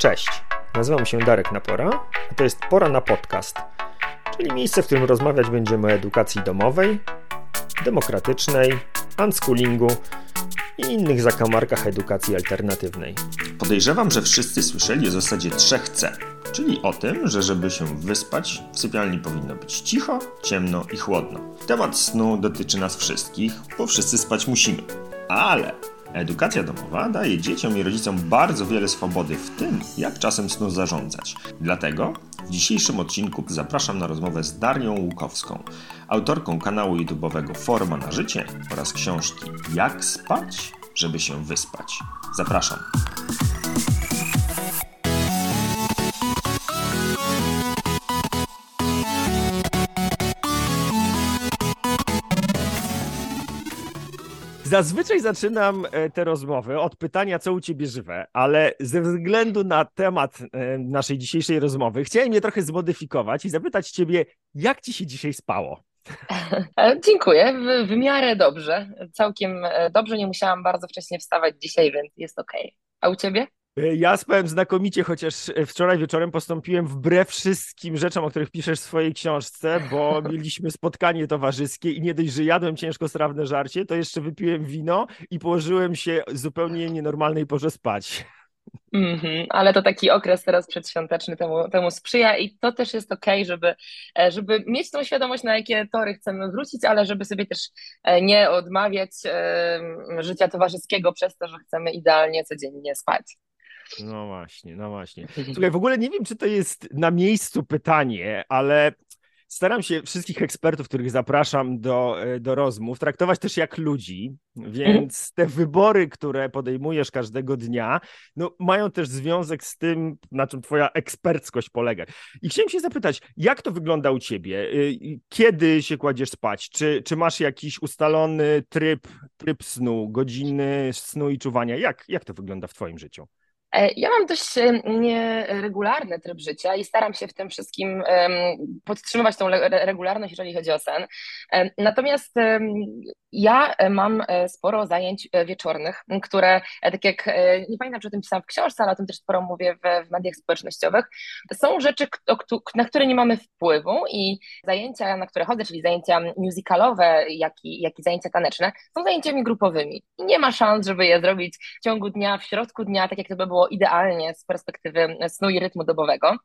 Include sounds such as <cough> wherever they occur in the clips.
Cześć, nazywam się Darek Napora, a to jest Pora na Podcast, czyli miejsce, w którym rozmawiać będziemy o edukacji domowej, demokratycznej, unschoolingu i innych zakamarkach edukacji alternatywnej. Podejrzewam, że wszyscy słyszeli o zasadzie trzech C, czyli o tym, że żeby się wyspać, w sypialni powinno być cicho, ciemno i chłodno. Temat snu dotyczy nas wszystkich, bo wszyscy spać musimy. Ale Edukacja domowa daje dzieciom i rodzicom bardzo wiele swobody w tym, jak czasem snu zarządzać. Dlatego w dzisiejszym odcinku zapraszam na rozmowę z Darią Łukowską, autorką kanału YouTube'owego Forma na życie oraz książki Jak spać, żeby się wyspać. Zapraszam. Zazwyczaj zaczynam e, te rozmowy od pytania, co u ciebie żywe, ale ze względu na temat e, naszej dzisiejszej rozmowy, chciałem je trochę zmodyfikować i zapytać ciebie, jak ci się dzisiaj spało? E, dziękuję, w, w miarę dobrze. Całkiem dobrze, nie musiałam bardzo wcześnie wstawać dzisiaj, więc jest ok. A u ciebie? Ja spałem znakomicie, chociaż wczoraj wieczorem postąpiłem wbrew wszystkim rzeczom, o których piszesz w swojej książce, bo <laughs> mieliśmy spotkanie towarzyskie i nie dość, że jadłem ciężkostrawne żarcie, to jeszcze wypiłem wino i położyłem się zupełnie nienormalnej porze spać. Mm -hmm, ale to taki okres teraz przedświąteczny temu, temu sprzyja i to też jest ok, żeby, e, żeby mieć tą świadomość, na jakie tory chcemy wrócić, ale żeby sobie też e, nie odmawiać życia towarzyskiego przez to, że chcemy idealnie codziennie spać. No właśnie, no właśnie. Słuchaj, w ogóle nie wiem, czy to jest na miejscu pytanie, ale staram się wszystkich ekspertów, których zapraszam do, e, do rozmów, traktować też jak ludzi, więc te wybory, które podejmujesz każdego dnia, no, mają też związek z tym, na czym twoja eksperckość polega. I chciałem się zapytać, jak to wygląda u ciebie? Y, kiedy się kładziesz spać? Czy, czy masz jakiś ustalony tryb, tryb snu, godziny snu i czuwania? Jak, jak to wygląda w twoim życiu? E, ja mam dość nieregularny tryb życia i staram się w tym wszystkim podtrzymywać tą regularność, jeżeli chodzi o sen. Natomiast ja mam e, sporo zajęć e, wieczornych, które, tak jak nie pamiętam, czy o tym pisałam w książce, ale o tym też sporo mówię w, w mediach społecznościowych, są rzeczy, na które nie mamy wpływu i zajęcia, na które chodzę, czyli zajęcia musicalowe, jak i, jak i zajęcia taneczne, są zajęciami grupowymi i nie ma szans, żeby je zrobić w ciągu dnia, w środku dnia, tak jak to by było idealnie z perspektywy snu i rytmu dobowego.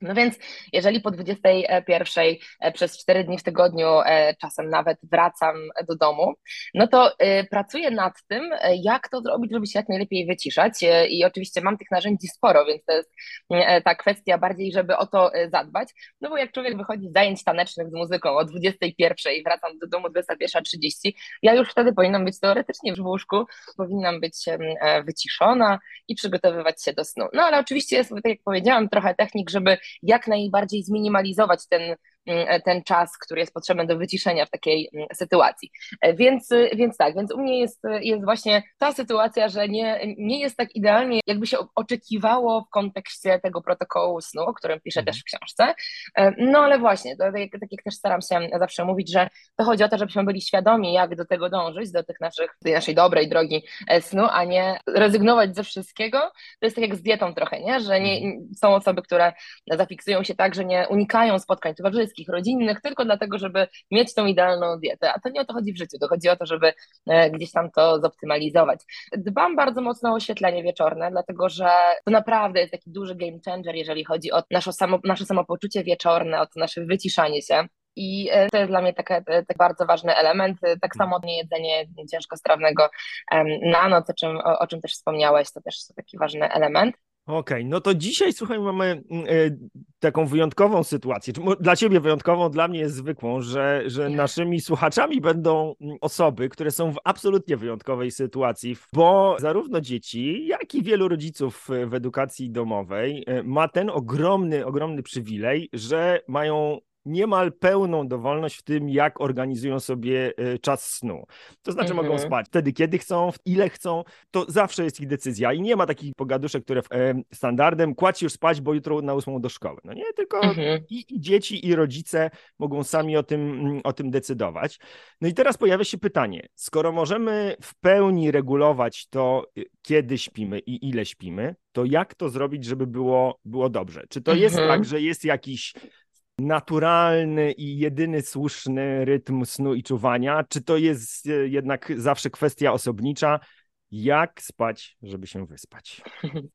No więc jeżeli po 21 e, przez 4 dni w tygodniu, e, czasem nawet wracam do domu, no to e, pracuję nad tym, jak to zrobić, żeby się jak najlepiej wyciszać i oczywiście mam tych narzędzi sporo, więc to jest ta kwestia bardziej, żeby o to zadbać, no bo jak człowiek wychodzi z zajęć tanecznych z muzyką o 21 i wracam do domu 21.30, ja już wtedy powinnam być teoretycznie w łóżku, powinnam być wyciszona i przygotowywać się do snu. No ale oczywiście jest, tak jak powiedziałam, trochę technik, żeby jak najbardziej zminimalizować ten, ten czas, który jest potrzebny do wyciszenia w takiej mm, sytuacji. E, więc, więc tak, więc u mnie jest, jest właśnie ta sytuacja, że nie, nie jest tak idealnie, jakby się oczekiwało w kontekście tego protokołu snu, o którym piszę mhm. też w książce. E, no ale właśnie, to, tak, tak jak też staram się zawsze mówić, że to chodzi o to, żebyśmy byli świadomi, jak do tego dążyć, do tych naszych, tej naszej dobrej drogi e, snu, a nie rezygnować ze wszystkiego. To jest tak jak z dietą trochę, nie? że nie, mhm. są osoby, które zafiksują się tak, że nie unikają spotkań towarzyskich, rodzinnych, tylko dlatego, żeby mieć tą idealną dietę. A to nie o to chodzi w życiu, to chodzi o to, żeby e, gdzieś tam to zoptymalizować. Dbam bardzo mocno o oświetlenie wieczorne, dlatego że to naprawdę jest taki duży game changer, jeżeli chodzi o nasze, samo, nasze samopoczucie wieczorne, o to nasze wyciszanie się. I e, to jest dla mnie taki, tak bardzo ważny element. Tak samo niejedzenie ciężkostrawnego na noc, o czym, o, o czym też wspomniałeś, to też taki ważny element. Okej, okay, no to dzisiaj, słuchaj, mamy mm, e, taką wyjątkową sytuację. Dla ciebie wyjątkową, dla mnie jest zwykłą, że, że naszymi słuchaczami będą mm, osoby, które są w absolutnie wyjątkowej sytuacji, bo zarówno dzieci, jak i wielu rodziców w edukacji domowej e, ma ten ogromny, ogromny przywilej, że mają niemal pełną dowolność w tym, jak organizują sobie e, czas snu. To znaczy mhm. mogą spać wtedy, kiedy chcą, ile chcą, to zawsze jest ich decyzja i nie ma takich pogaduszek, które e, standardem kładź już spać, bo jutro na ósmą do szkoły. No nie, tylko mhm. i, i, dzieci, i rodzice mogą sami o tym, o tym decydować. No i teraz pojawia się pytanie, skoro możemy w pełni regulować to, e, kiedy śpimy i ile śpimy, to jak to zrobić, żeby było, było dobrze? Czy to jest mhm. tak, że jest jakiś naturalny i jedyny słuszny rytm snu i czuwania? Czy to jest e, jednak zawsze kwestia osobnicza? Jak spać, żeby się wyspać?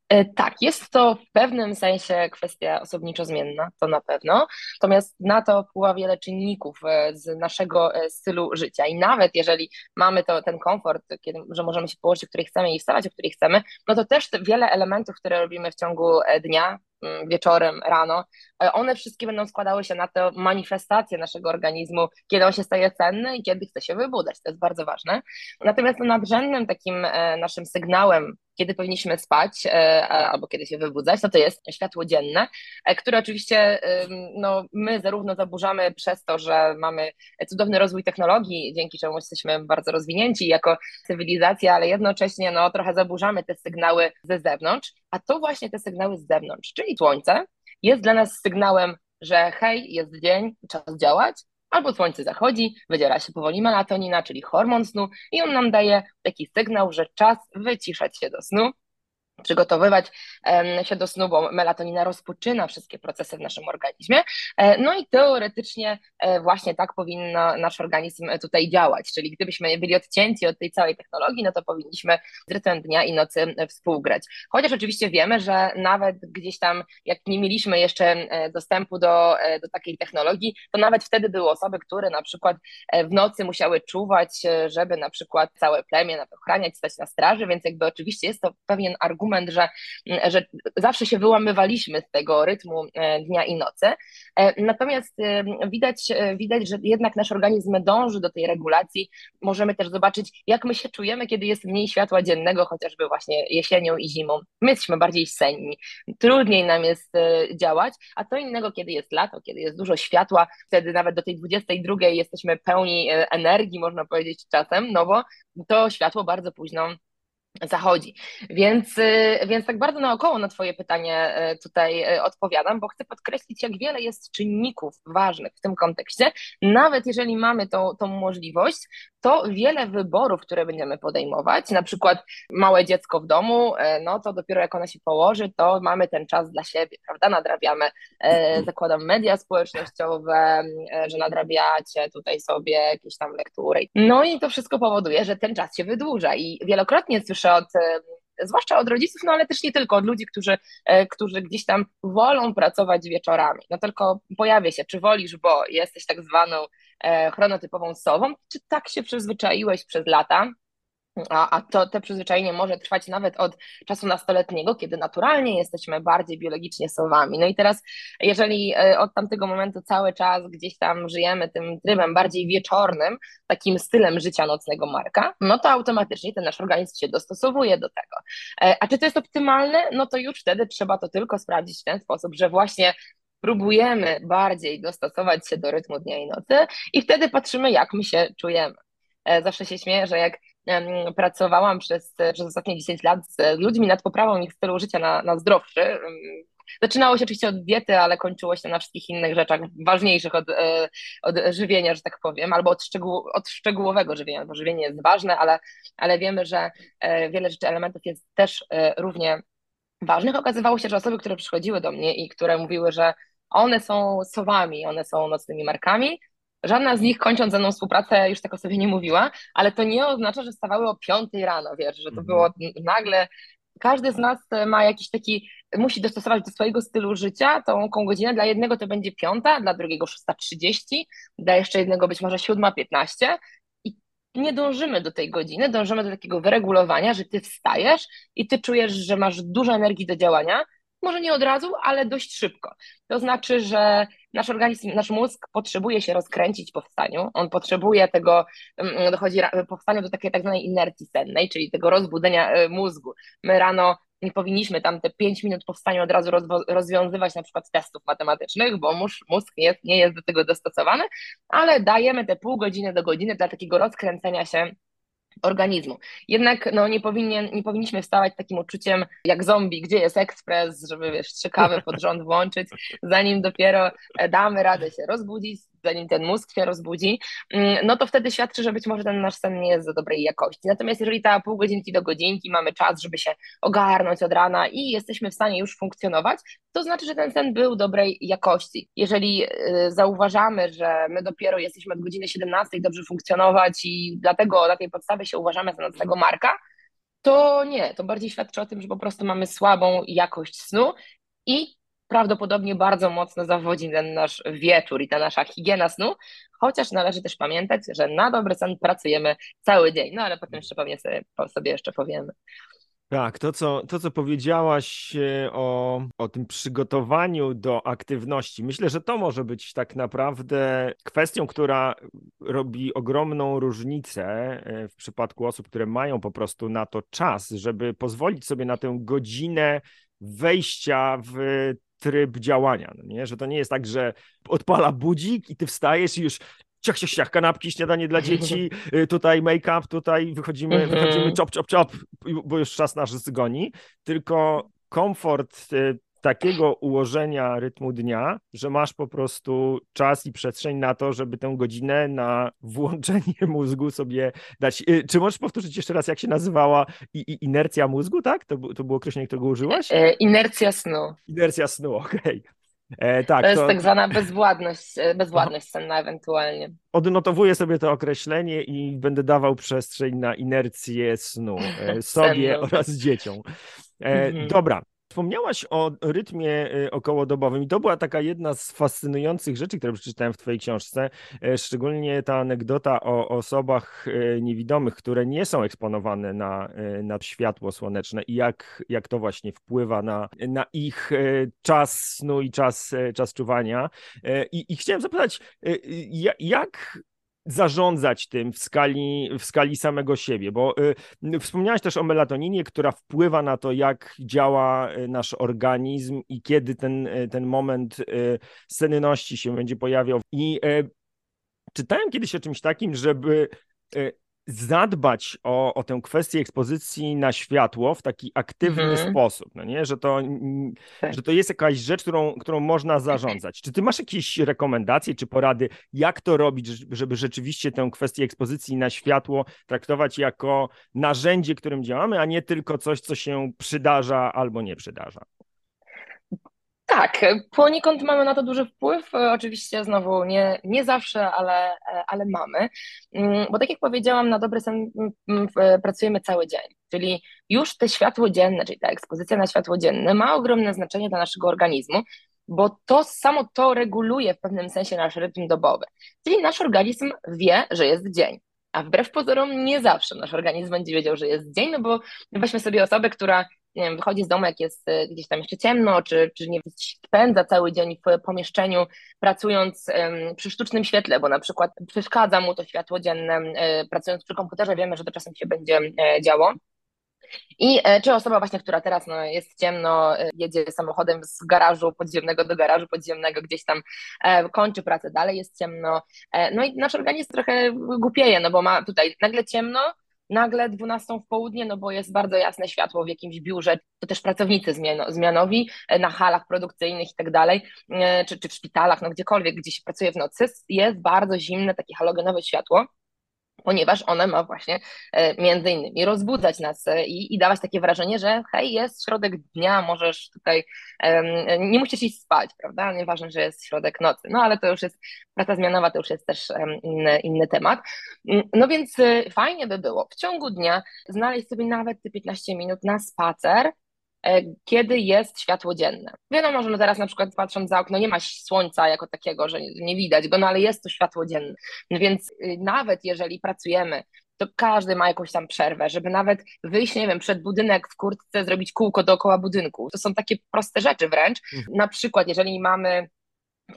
E, tak, jest to w pewnym sensie kwestia osobniczo zmienna, to na pewno. Natomiast na to wpływa wiele czynników e, z naszego stylu życia. I nawet jeżeli mamy to, ten komfort, kiedy, że możemy się położyć, o której chcemy i wstawać, o której chcemy, no to też wiele elementów, które robimy w ciągu dnia, wieczorem, rano, e, one wszystkie będą składały się na tę manifestację naszego organizmu, kiedy on się staje cenny i kiedy chce się wybudzać. To jest bardzo ważne. Natomiast nadrzędnym takim e, naszym sygnałem kiedy powinniśmy spać e, albo kiedy się wybudzać, no to jest światło dzienne, e, które oczywiście no, my zarówno zaburzamy przez to, że mamy cudowny rozwój technologii, dzięki czemu jesteśmy bardzo rozwinięci jako cywilizacja, ale jednocześnie no, trochę zaburzamy te sygnały ze zewnątrz, a to właśnie te sygnały z zewnątrz, czyli słońce, jest dla nas sygnałem, że hej, jest dzień, czas działać, albo słońce zachodzi, wydziela się powoli melatonina, czyli hormon snu i on nam daje taki sygnał, że czas wyciszać się do snu przygotowywać się do snu, bo melatonina rozpoczyna wszystkie procesy w naszym organizmie. E, no i teoretycznie e, właśnie tak powinno nasz organizm tutaj działać, czyli gdybyśmy byli odcięci od tej całej technologii, no to powinniśmy z rytmem dnia i nocy współgrać. Chociaż oczywiście wiemy, że nawet gdzieś tam, jak nie mieliśmy jeszcze e, dostępu do, do takiej technologii, to nawet wtedy były osoby, które na przykład w nocy musiały czuwać, żeby na przykład całe plemię ochraniać, stać na straży, więc jakby oczywiście jest to pewien argument, argument, że, że zawsze się wyłamywaliśmy z tego rytmu e, dnia i nocy. E, natomiast e, widać, widać, że jednak nasz organizm dąży do tej regulacji. Możemy też zobaczyć, jak my się czujemy, kiedy jest mniej światła dziennego, chociażby właśnie jesienią i zimą. My jesteśmy bardziej senni, trudniej nam jest działać, a to innego, kiedy jest lato, kiedy jest dużo światła, wtedy nawet do tej 22 jesteśmy pełni energii, można powiedzieć czasem, no bo to światło bardzo późno zachodzi. Więc, y, więc tak bardzo naokoło na Twoje pytanie y, tutaj y, odpowiadam, bo chcę podkreślić, jak wiele jest czynników ważnych w tym kontekście. Nawet jeżeli mamy tą, tą możliwość, to wiele wyborów, które będziemy podejmować, na przykład małe dziecko w domu, no to dopiero jak ona się położy, to mamy ten czas dla siebie, prawda? Nadrabiamy, zakładam media społecznościowe, że nadrabiacie tutaj sobie jakieś tam lektury. No i to wszystko powoduje, że ten czas się wydłuża i wielokrotnie słyszę od zwłaszcza od rodziców, no ale też nie tylko, od ludzi, którzy, e, którzy gdzieś tam wolą pracować wieczorami. No tylko pojawia się, czy wolisz, bo jesteś tak zwaną e, chronotypową sową, czy tak się przyzwyczaiłeś przez lata, a, a to, te przyzwyczajenie może trwać nawet od czasu nastoletniego, kiedy naturalnie jesteśmy bardziej biologicznie sowami. No i teraz, jeżeli e, od tamtego momentu cały czas gdzieś tam żyjemy tym trybem bardziej wieczornym, takim stylem życia nocnego Marka, no to automatycznie ten nasz organizm się dostosowuje do tego. E, a czy to jest optymalne? No to już wtedy trzeba to tylko sprawdzić w ten sposób, że właśnie próbujemy bardziej dostosować się do rytmu dnia i nocy i wtedy patrzymy, jak my się czujemy. E, zawsze się śmieję, że jak pracowałam przez, przez ostatnie 10 lat z ludźmi nad poprawą ich stylu życia na, na zdrowszy. Zaczynało się oczywiście od diety, ale kończyło się na wszystkich innych rzeczach ważniejszych od, e, od żywienia, że tak powiem, albo od, szczegół, od szczegółowego żywienia, bo żywienie jest ważne, ale, ale wiemy, że e, wiele rzeczy, elementów jest też e, równie ważnych. Okazywało się, że osoby, które przychodziły do mnie i które mówiły, że one są sowami, one są nocnymi markami, Żadna z nich, kończąc ze mną współpracę, już tak o sobie nie mówiła, ale to nie oznacza, że stawały o piątej rano, wiesz, że to mhm. było nagle. Każdy z nas ma jakiś taki, musi dostosować do swojego stylu życia tą, tą godzinę. Dla jednego to będzie piąta, dla drugiego 6.30, dla jeszcze jednego być może 7.15 i nie dążymy do tej godziny, dążymy do takiego wyregulowania, że ty wstajesz i ty czujesz, że masz dużo energii do działania, może nie od razu, ale dość szybko. To znaczy, że nasz organizm, nasz mózg potrzebuje się rozkręcić po wstaniu. On potrzebuje tego, mm, dochodzi po wstaniu do takiej tak zwanej inercji sennej, czyli tego rozbudzenia e, mózgu. My rano nie powinniśmy tam te 5 minut po wstaniu od razu rozwiązywać na przykład testów matematycznych, bo mózg nie jest, nie jest do tego dostosowany, ale dajemy te pół godziny do godziny dla takiego rozkręcenia się organizmu. Jednak no, nie, powinien, nie powinniśmy wstawać takim uczuciem jak zombie, gdzie jest ekspres, żeby wiesz, trzy kawy pod rząd włączyć, zanim dopiero e, damy radę się rozbudzić, zanim ten mózg się rozbudzi, mm, no to wtedy świadczy, że być może ten nasz sen nie jest za dobrej jakości. Natomiast jeżeli ta pół godzinki do godzinki mamy czas, żeby się ogarnąć od rana i jesteśmy w stanie już funkcjonować, to znaczy, że ten sen był dobrej jakości. Jeżeli y, zauważamy, że my dopiero jesteśmy od godziny 17 dobrze funkcjonować i dlatego na tej podstawie się uważamy za nocnego marka, to nie, to bardziej świadczy o tym, że po prostu mamy słabą jakość snu i prawdopodobnie bardzo mocno zawodzi ten nasz wieczór i ta nasza higiena snu, chociaż należy też pamiętać, że na dobry sen pracujemy cały dzień, no ale potem jeszcze pewnie sobie, sobie jeszcze powiemy. Tak, to co, to co powiedziałaś e, o, o tym przygotowaniu do aktywności, myślę, że to może być tak naprawdę kwestią, która robi ogromną różnicę e, w przypadku osób, które mają po prostu na to czas, żeby pozwolić sobie na tę godzinę wejścia w tryb działania, no nie? że to nie jest tak, że odpala budzik i ty wstajesz i już ciach, ciach, ciach, kanapki, śniadanie dla dzieci, <laughs> y, tutaj make-up, tutaj wychodzimy, mhm. wychodzimy, chop, chop, chop, bo już czas nasz zgoni, tylko komfort y, takiego ułożenia rytmu dnia, że masz po prostu czas i przestrzeń na to, żeby tę godzinę na <laughs> włączenie mózgu sobie dać. Y, czy możesz powtórzyć jeszcze raz, jak się nazywała inercja mózgu, tak? To, to było określenie, którego użyłaś? E, inercja snu. Inercja snu, <laughs> okej. Okay. E, tak, to jest to... tak zwana bezwładność, e, bezwładność senna ewentualnie. Odnotowuję sobie to określenie i będę dawał przestrzeń na inercję snu e, <laughs> sobie oraz dzieciom. E, mhm. Dobra, Wspomniałaś o rytmie y, okołodobowym i to była taka jedna z fascynujących rzeczy, które przeczytałem w Twojej książce, e, szczególnie ta anegdota o osobach e, niewidomych, które nie są eksponowane na, e, na światło słoneczne i jak, jak to właśnie wpływa na, na ich czas snu i czas, czas czuwania. I, I chciałem zapytać, jak zarządzać tym w skali, w skali samego siebie, bo y, wspomniałeś też o melatoninie, która wpływa na to, jak działa y, nasz organizm i kiedy ten, y, ten moment y, senności się będzie pojawiał. I y, czytałem kiedyś o czymś takim, żeby y, zadbać o, o tę kwestię ekspozycji na światło w taki aktywny mhm. sposób, no nie? Że, to, tak. że to jest jakaś rzecz, którą, którą można zarządzać. Czy ty masz jakieś rekomendacje czy porady, jak to robić, żeby rzeczywiście tę kwestię ekspozycji na światło traktować jako narzędzie, którym działamy, a nie tylko coś, co się przydarza albo nie przydarza? Tak, poniekąd mamy na to duży wpływ. Oczywiście znowu nie, nie zawsze, ale, ale mamy. Mm, bo tak jak powiedziałam, na dobry sen mm, mm, pracujemy cały dzień. Czyli już te światło dzienne, czyli ta ekspozycja na światło dzienne ma ogromne znaczenie dla naszego organizmu, bo to samo to reguluje w pewnym sensie nasz rytm dobowy. Czyli nasz organizm wie, że jest dzień. A wbrew pozorom nie zawsze nasz organizm będzie wiedział, że jest dzień, no bo weźmy sobie osobę, która nie wiem, wychodzi z domu, jak jest e, gdzieś tam jeszcze ciemno, czy, czy nie spędza cały dzień w pomieszczeniu, pracując przy sztucznym świetle, bo na przykład przeszkadza mu to światło dzienne, um, pracując przy komputerze, wiemy, że to czasem się będzie um, działo. I czy osoba właśnie, która teraz no, jest ciemno, jedzie samochodem z garażu podziemnego do garażu podziemnego, gdzieś tam e, kończy pracę, dalej jest ciemno. E, no i nasz organizm trochę głupieje, no bo ma tutaj nagle ciemno, nagle 12 w południe, no bo jest bardzo jasne światło w jakimś biurze, to też pracownicy zmianowi e, na halach produkcyjnych i tak dalej, e, czy, czy w szpitalach, no gdziekolwiek, gdzie się pracuje w nocy, jest bardzo zimne takie halogenowe światło, ponieważ one ma właśnie e, między innymi rozbudzać nas e, i, i dawać takie wrażenie, że hej, jest środek dnia, możesz tutaj, nie musisz iść spać, prawda? Nieważne, że jest środek nocy, no ale to już jest, praca zmianowa to już jest też inny, inny temat. Mm, no więc e, fajnie by było w ciągu dnia znaleźć sobie nawet te 15 minut na spacer, kiedy jest światło dzienne. Wiadomo, że no teraz na przykład patrząc za okno nie ma słońca jako takiego, że nie widać go, no ale jest to światło dzienne. No więc y, nawet jeżeli pracujemy to każdy ma jakąś tam przerwę, żeby nawet wyjść, nie wiem, przed budynek w kurtce, zrobić kółko dookoła budynku. To są takie proste rzeczy wręcz. Mhm. Na przykład, jeżeli mamy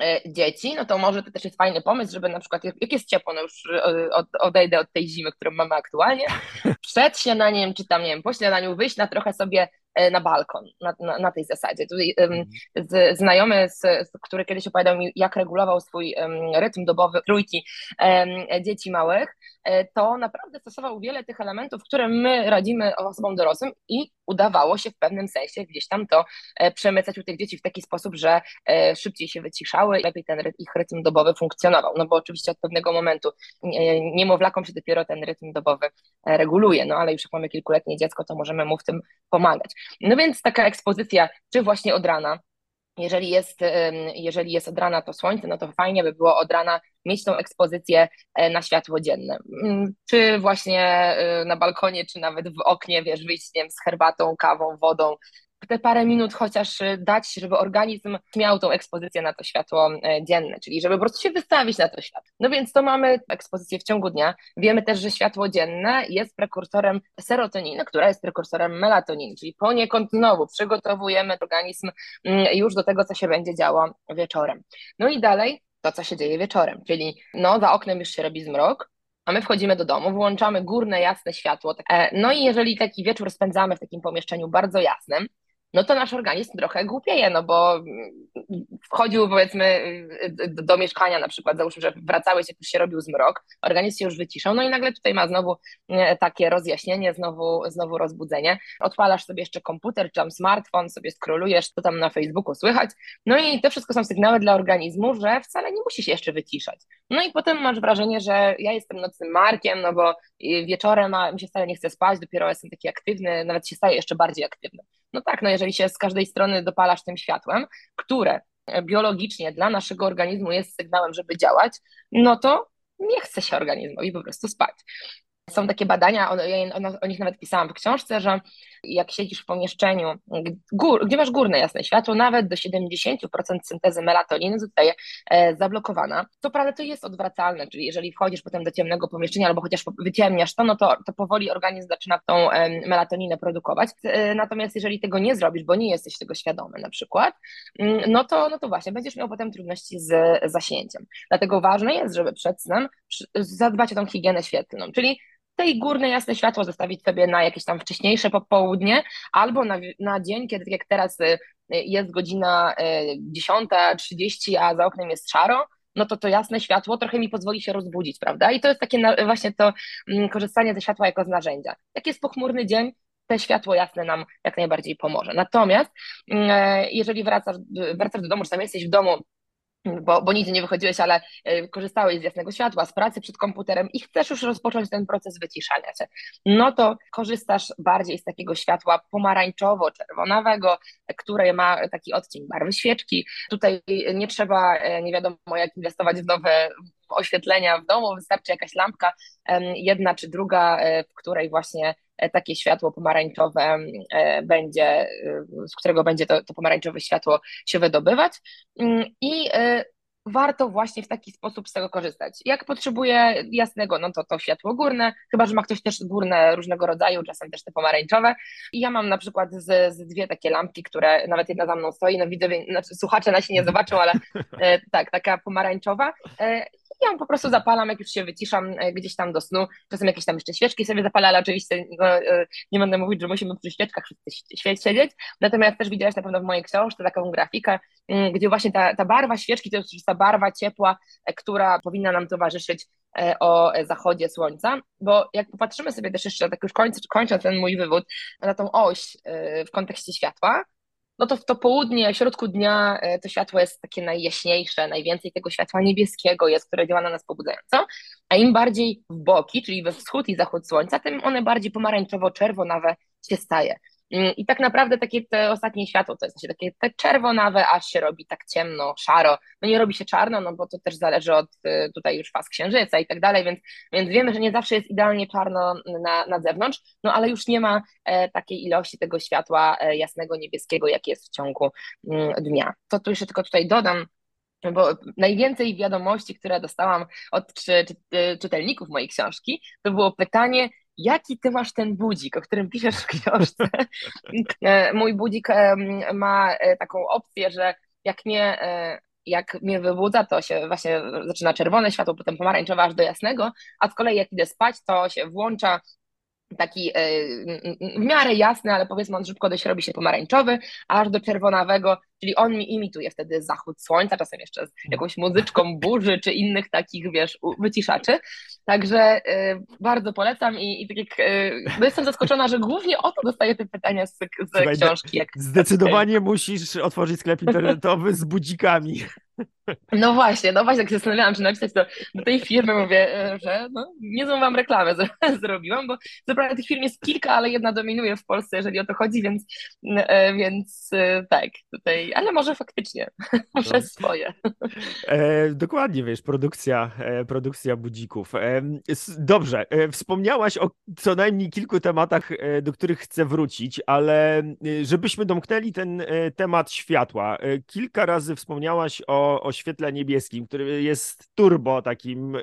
e, dzieci, no to może to też jest fajny pomysł, żeby na przykład, jak jest ciepło, no już e, odejdę od tej zimy, którą mamy aktualnie, <laughs> przed śniadaniem, czy tam, nie wiem, po śniadaniu wyjść na trochę sobie na balkon, na, na, na tej zasadzie. Tutaj mhm. z, znajomy, z, który kiedyś opowiadał mi, jak regulował swój rytm dobowy trójki dzieci małych, to naprawdę stosował wiele tych elementów, które my radzimy osobom dorosłym i udawało się w pewnym sensie gdzieś tam to przemycać u tych dzieci w taki sposób, że szybciej się wyciszały i lepiej ten ich rytm dobowy funkcjonował. No bo oczywiście od pewnego momentu niemowlakom się dopiero ten rytm dobowy reguluje, no ale już jak mamy kilkuletnie dziecko, to możemy mu w tym pomagać. No więc taka ekspozycja, czy właśnie od rana, jeżeli jest, jeżeli jest od rana to słońce, no to fajnie by było od rana mieć tą ekspozycję e, na światło dzienne. Mm, czy właśnie e, na balkonie, czy nawet w oknie, wiesz, wyjść z herbatą, kawą, wodą, te parę minut chociaż y, dać, żeby organizm miał tą ekspozycję na to światło e, dzienne, czyli żeby po prostu się wystawić na to światło. No więc to mamy ekspozycję w ciągu dnia. Wiemy też, że światło dzienne jest prekursorem serotoniny, która jest prekursorem melatoniny, czyli poniekąd znowu przygotowujemy organizm mm, już do tego, co się będzie działo wieczorem. No i dalej to, co się dzieje wieczorem, czyli no za oknem już się robi zmrok, a my wchodzimy do domu, włączamy górne jasne światło. E, no i jeżeli taki wieczór spędzamy w takim pomieszczeniu bardzo jasnym, no to nasz organizm trochę głupieje, no bo wchodził powiedzmy do mieszkania na przykład, załóżmy, że wracałeś, jak już się robił zmrok, organizm się już wyciszał, no i nagle tutaj ma znowu e, takie rozjaśnienie, znowu, znowu rozbudzenie. Odpalasz sobie jeszcze komputer, czy tam smartfon, sobie skrolujesz, co tam na Facebooku słychać, no i to wszystko są sygnały dla organizmu, że wcale nie musi się jeszcze wyciszać. No i potem masz wrażenie, że ja jestem nocnym markiem, no bo wieczorem a mi się wcale nie chce spać, dopiero jestem taki aktywny, nawet się staję jeszcze bardziej aktywny. No tak, no jeżeli się z każdej strony dopalasz tym światłem, które biologicznie dla naszego organizmu jest sygnałem, żeby działać, no to nie chce się organizmowi po prostu spać. Są takie badania, o, o, o, nich nawet pisałam w książce, że jak siedzisz w pomieszczeniu, gór, gdzie masz górne jasne światło, nawet do 70% syntezy melatoniny zostaje e, zablokowana. Co prawda to jest odwracalne, czyli jeżeli wchodzisz potem do ciemnego pomieszczenia albo chociaż wyciemniasz to, no to, to powoli organizm zaczyna tą e, melatoninę produkować. E, natomiast jeżeli tego nie zrobisz, bo nie jesteś tego świadomy na przykład, mm, no to, no to właśnie będziesz miał potem trudności z zasięciem. Dlatego ważne jest, żeby przed snem zadbać o tą higienę świetlną, czyli tej górne jasne światło zostawić sobie na jakieś tam wcześniejsze popołudnie albo na, na dzień, kiedy jak teraz y, jest godzina 10.30, y, a za oknem jest szaro, no to to jasne światło trochę mi pozwoli się rozbudzić, prawda? I to jest takie właśnie to mm, korzystanie ze światła jako z narzędzia. Jak jest pochmurny dzień, te światło jasne nam jak najbardziej pomoże. Natomiast mm, e, jeżeli wracasz, wracasz do domu, czy tam jesteś w domu bo, bo nie wychodziłeś, ale y, korzystałeś z jasnego światła, z pracy przed komputerem i chcesz już rozpocząć ten proces wyciszania się, no to korzystasz bardziej z takiego światła pomarańczowo-czerwonawego, które ma taki odcień barwy świeczki. Tutaj nie trzeba, e, nie wiadomo jak inwestować w nowe oświetlenia w domu, wystarczy jakaś lampka, jedna czy druga, e, w której właśnie E, takie światło pomarańczowe e, będzie, z którego będzie to, to pomarańczowe światło się wydobywać mm, i warto właśnie w taki sposób z tego korzystać. Jak potrzebuje jasnego, no to to światło górne, chyba, że ma ktoś też górne różnego rodzaju, czasem też te pomarańczowe. I ja mam na przykład z, z dwie takie lampki, które nawet jedna za mną stoi, no widzę, znaczy słuchacze nasi nie zobaczą, ale e, tak, taka pomarańczowa. E, ja ją po prostu zapalam, jak już się wyciszam e, gdzieś tam do snu. Czasem jakieś tam jeszcze świeczki sobie zapalę, ale oczywiście no, e, nie będę mówić, że musimy przy świeczkach siedzieć. Natomiast też widziałaś na pewno w mojej książce taką grafikę, mm, gdzie właśnie ta, ta barwa świeczki to jest ta barwa ciepła, e, która powinna nam towarzyszyć o zachodzie słońca, bo jak popatrzymy sobie też jeszcze, tak już kończę, kończę ten mój wywód, na tą oś w kontekście światła, no to w to południe, w środku dnia e, to światło jest takie najjaśniejsze, najwięcej tego światła niebieskiego jest, które działa na nas pobudzająco, a im bardziej w boki, czyli we wschód i zachód słońca, tym one bardziej pomarańczowo-czerwonawe się staje. Mm, I tak naprawdę takie te ostatnie światło to jest takie te czerwonawe, aż się robi tak ciemno, szaro. No nie robi się czarno, no bo to też zależy od y, tutaj już faz księżyca i tak dalej, więc, więc wiemy, że nie zawsze jest idealnie czarno na, na zewnątrz, no ale już nie ma e, takiej ilości tego światła e, jasnego, niebieskiego, jak jest w ciągu mm, dnia. To tu jeszcze tylko tutaj dodam, bo najwięcej wiadomości, które dostałam od czy, czy, y, czytelników mojej książki, to było pytanie, jaki ty masz ten budzik, o którym piszesz w książce. <laughs> E, mój budzik ma e, taką opcję, że jak mnie, e, jak mnie wybudza, to się właśnie zaczyna czerwone światło, potem pomarańczowe aż do jasnego, a z kolei jak idę spać, to się włącza taki w miarę jasny, ale powiedzmy on szybko dość robi się pomarańczowy, aż do czerwonawego, czyli on mi imituje wtedy zachód słońca, czasem jeszcze z jakąś muzyczką burzy, czy innych takich, wiesz, wyciszaczy. Także bardzo polecam i, i tak jak, no jestem zaskoczona, że głównie o to dostaję te pytania z, z Słuchaj, książki. Jak, zdecydowanie musisz otworzyć sklep internetowy z budzikami. No właśnie, no właśnie, tak się zastanawiałam, czy napisać to do tej firmy, mówię, e, że no, niezłą wam reklamę <laughs> zrobiłam, bo naprawdę tych firm jest kilka, ale jedna dominuje w Polsce, jeżeli o to chodzi, więc, e, więc e, tak, tutaj, ale może faktycznie, <laughs> może no. swoje. E, dokładnie, wiesz, produkcja, produkcja budzików. Dobrze, wspomniałaś o co najmniej kilku tematach, do których chcę wrócić, ale żebyśmy domknęli ten temat światła. Kilka razy wspomniałaś o, o świetle niebieskim, który jest turbo takim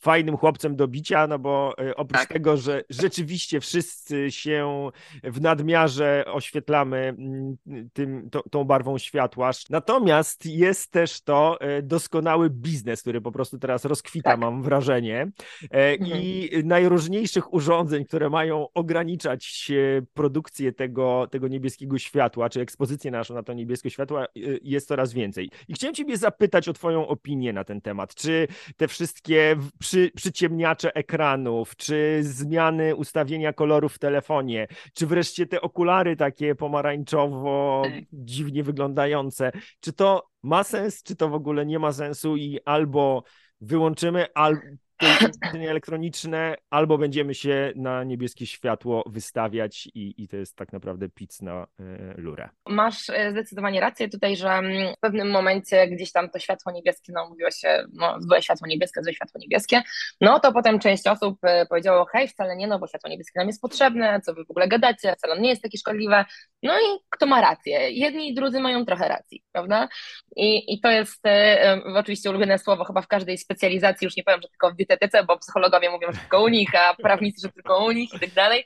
fajnym chłopcem do bicia, no bo oprócz tak. tego, że rzeczywiście wszyscy się w nadmiarze oświetlamy mm, tym, tą, tą barwą światła, natomiast jest też to doskonały biznes, który po prostu teraz rozkwita, tak. mam wrażenie. Mhm. I najróżniejszych urządzeń, które mają ograniczać produkcję tego, tego niebieskiego światła, czy ekspozycję naszą na to niebieskie światło, jest coraz więcej. I chciałem Ciebie zapytać o Twoją opinię na ten temat. Czy te wszystkie przy, przyciemniacze ekranów, czy zmiany ustawienia kolorów w telefonie, czy wreszcie te okulary takie pomarańczowo, tak. dziwnie wyglądające, czy to ma sens, czy to w ogóle nie ma sensu i albo wyłączymy, albo urządzenia elektroniczne, albo będziemy się na niebieskie światło wystawiać i, i to jest tak naprawdę pic na y, lurę. Masz e, zdecydowanie rację tutaj, że mm, w pewnym momencie gdzieś tam to światło niebieskie, no mówiło się, no złe światło niebieskie, złe światło niebieskie, no to potem część osób e, powiedziało, hej, wcale nie, no bo światło niebieskie nam jest potrzebne, co wy w ogóle gadacie, wcale nie jest takie szkodliwe, no i kto ma rację? Jedni i drudzy mają trochę racji, prawda? I, i to jest e, oczywiście ulubione słowo chyba w każdej specjalizacji, już nie powiem, że tylko w bo psychologowie mówią, że tylko u nich, a prawnicy, że tylko u nich i tak dalej,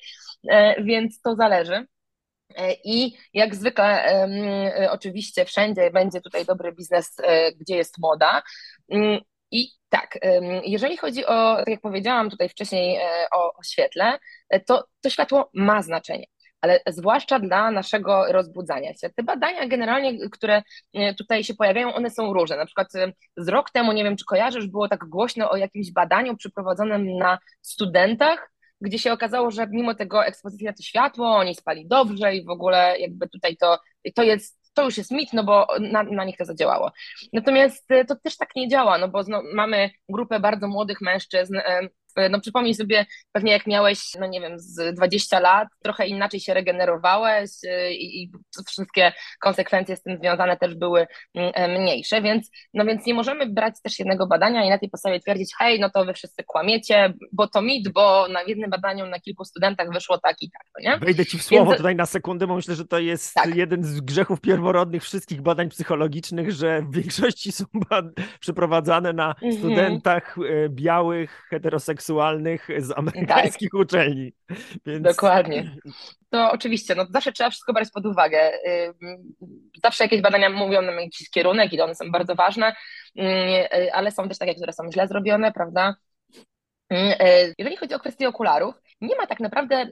e, więc to zależy. E, I jak zwykle, e, oczywiście wszędzie będzie tutaj dobry biznes, gdzie jest moda. Mm, I tak, jeżeli chodzi o, tak jak powiedziałam tutaj wcześniej o świetle, to to światło ma znaczenie ale zwłaszcza dla naszego rozbudzania się. Te badania generalnie, które e, tutaj się pojawiają, one są różne. Na przykład e, z rok temu, nie wiem czy kojarzysz, było tak głośno o jakimś badaniu przeprowadzonym na studentach, gdzie się okazało, że mimo tego ekspozycji na to światło, oni spali dobrze i w ogóle jakby tutaj to, to jest to już jest mit, no bo na, na nich to zadziałało. Natomiast e, to też tak nie działa, no bo no, mamy grupę bardzo młodych mężczyzn, no przypomnij sobie, pewnie jak miałeś, no nie wiem, z 20 lat, trochę inaczej się regenerowałeś e, i, i wszystkie konsekwencje z tym związane też były mm, e, mniejsze, więc, no więc nie możemy brać też jednego badania i na tej podstawie twierdzić, hej, no to wy wszyscy kłamiecie, bo to mit, bo na jednym badaniu na kilku studentach wyszło tak i tak, no nie? Wejdę ci w słowo więc... tutaj na sekundę, bo myślę, że to jest tak. jeden z grzechów pierworodnych wszystkich badań psychologicznych, że w większości są przeprowadzane na mhm. studentach białych, heteroseksualnych, seksualnych z amerykańskich tak. uczelni. Więc... Dokładnie. <laughs> To oczywiście, no zawsze trzeba wszystko brać pod uwagę. Zawsze jakieś badania mówią nam jakiś kierunek i one są bardzo ważne, ale są też takie, które są źle zrobione, prawda? Jeżeli chodzi o kwestię okularów, nie ma tak naprawdę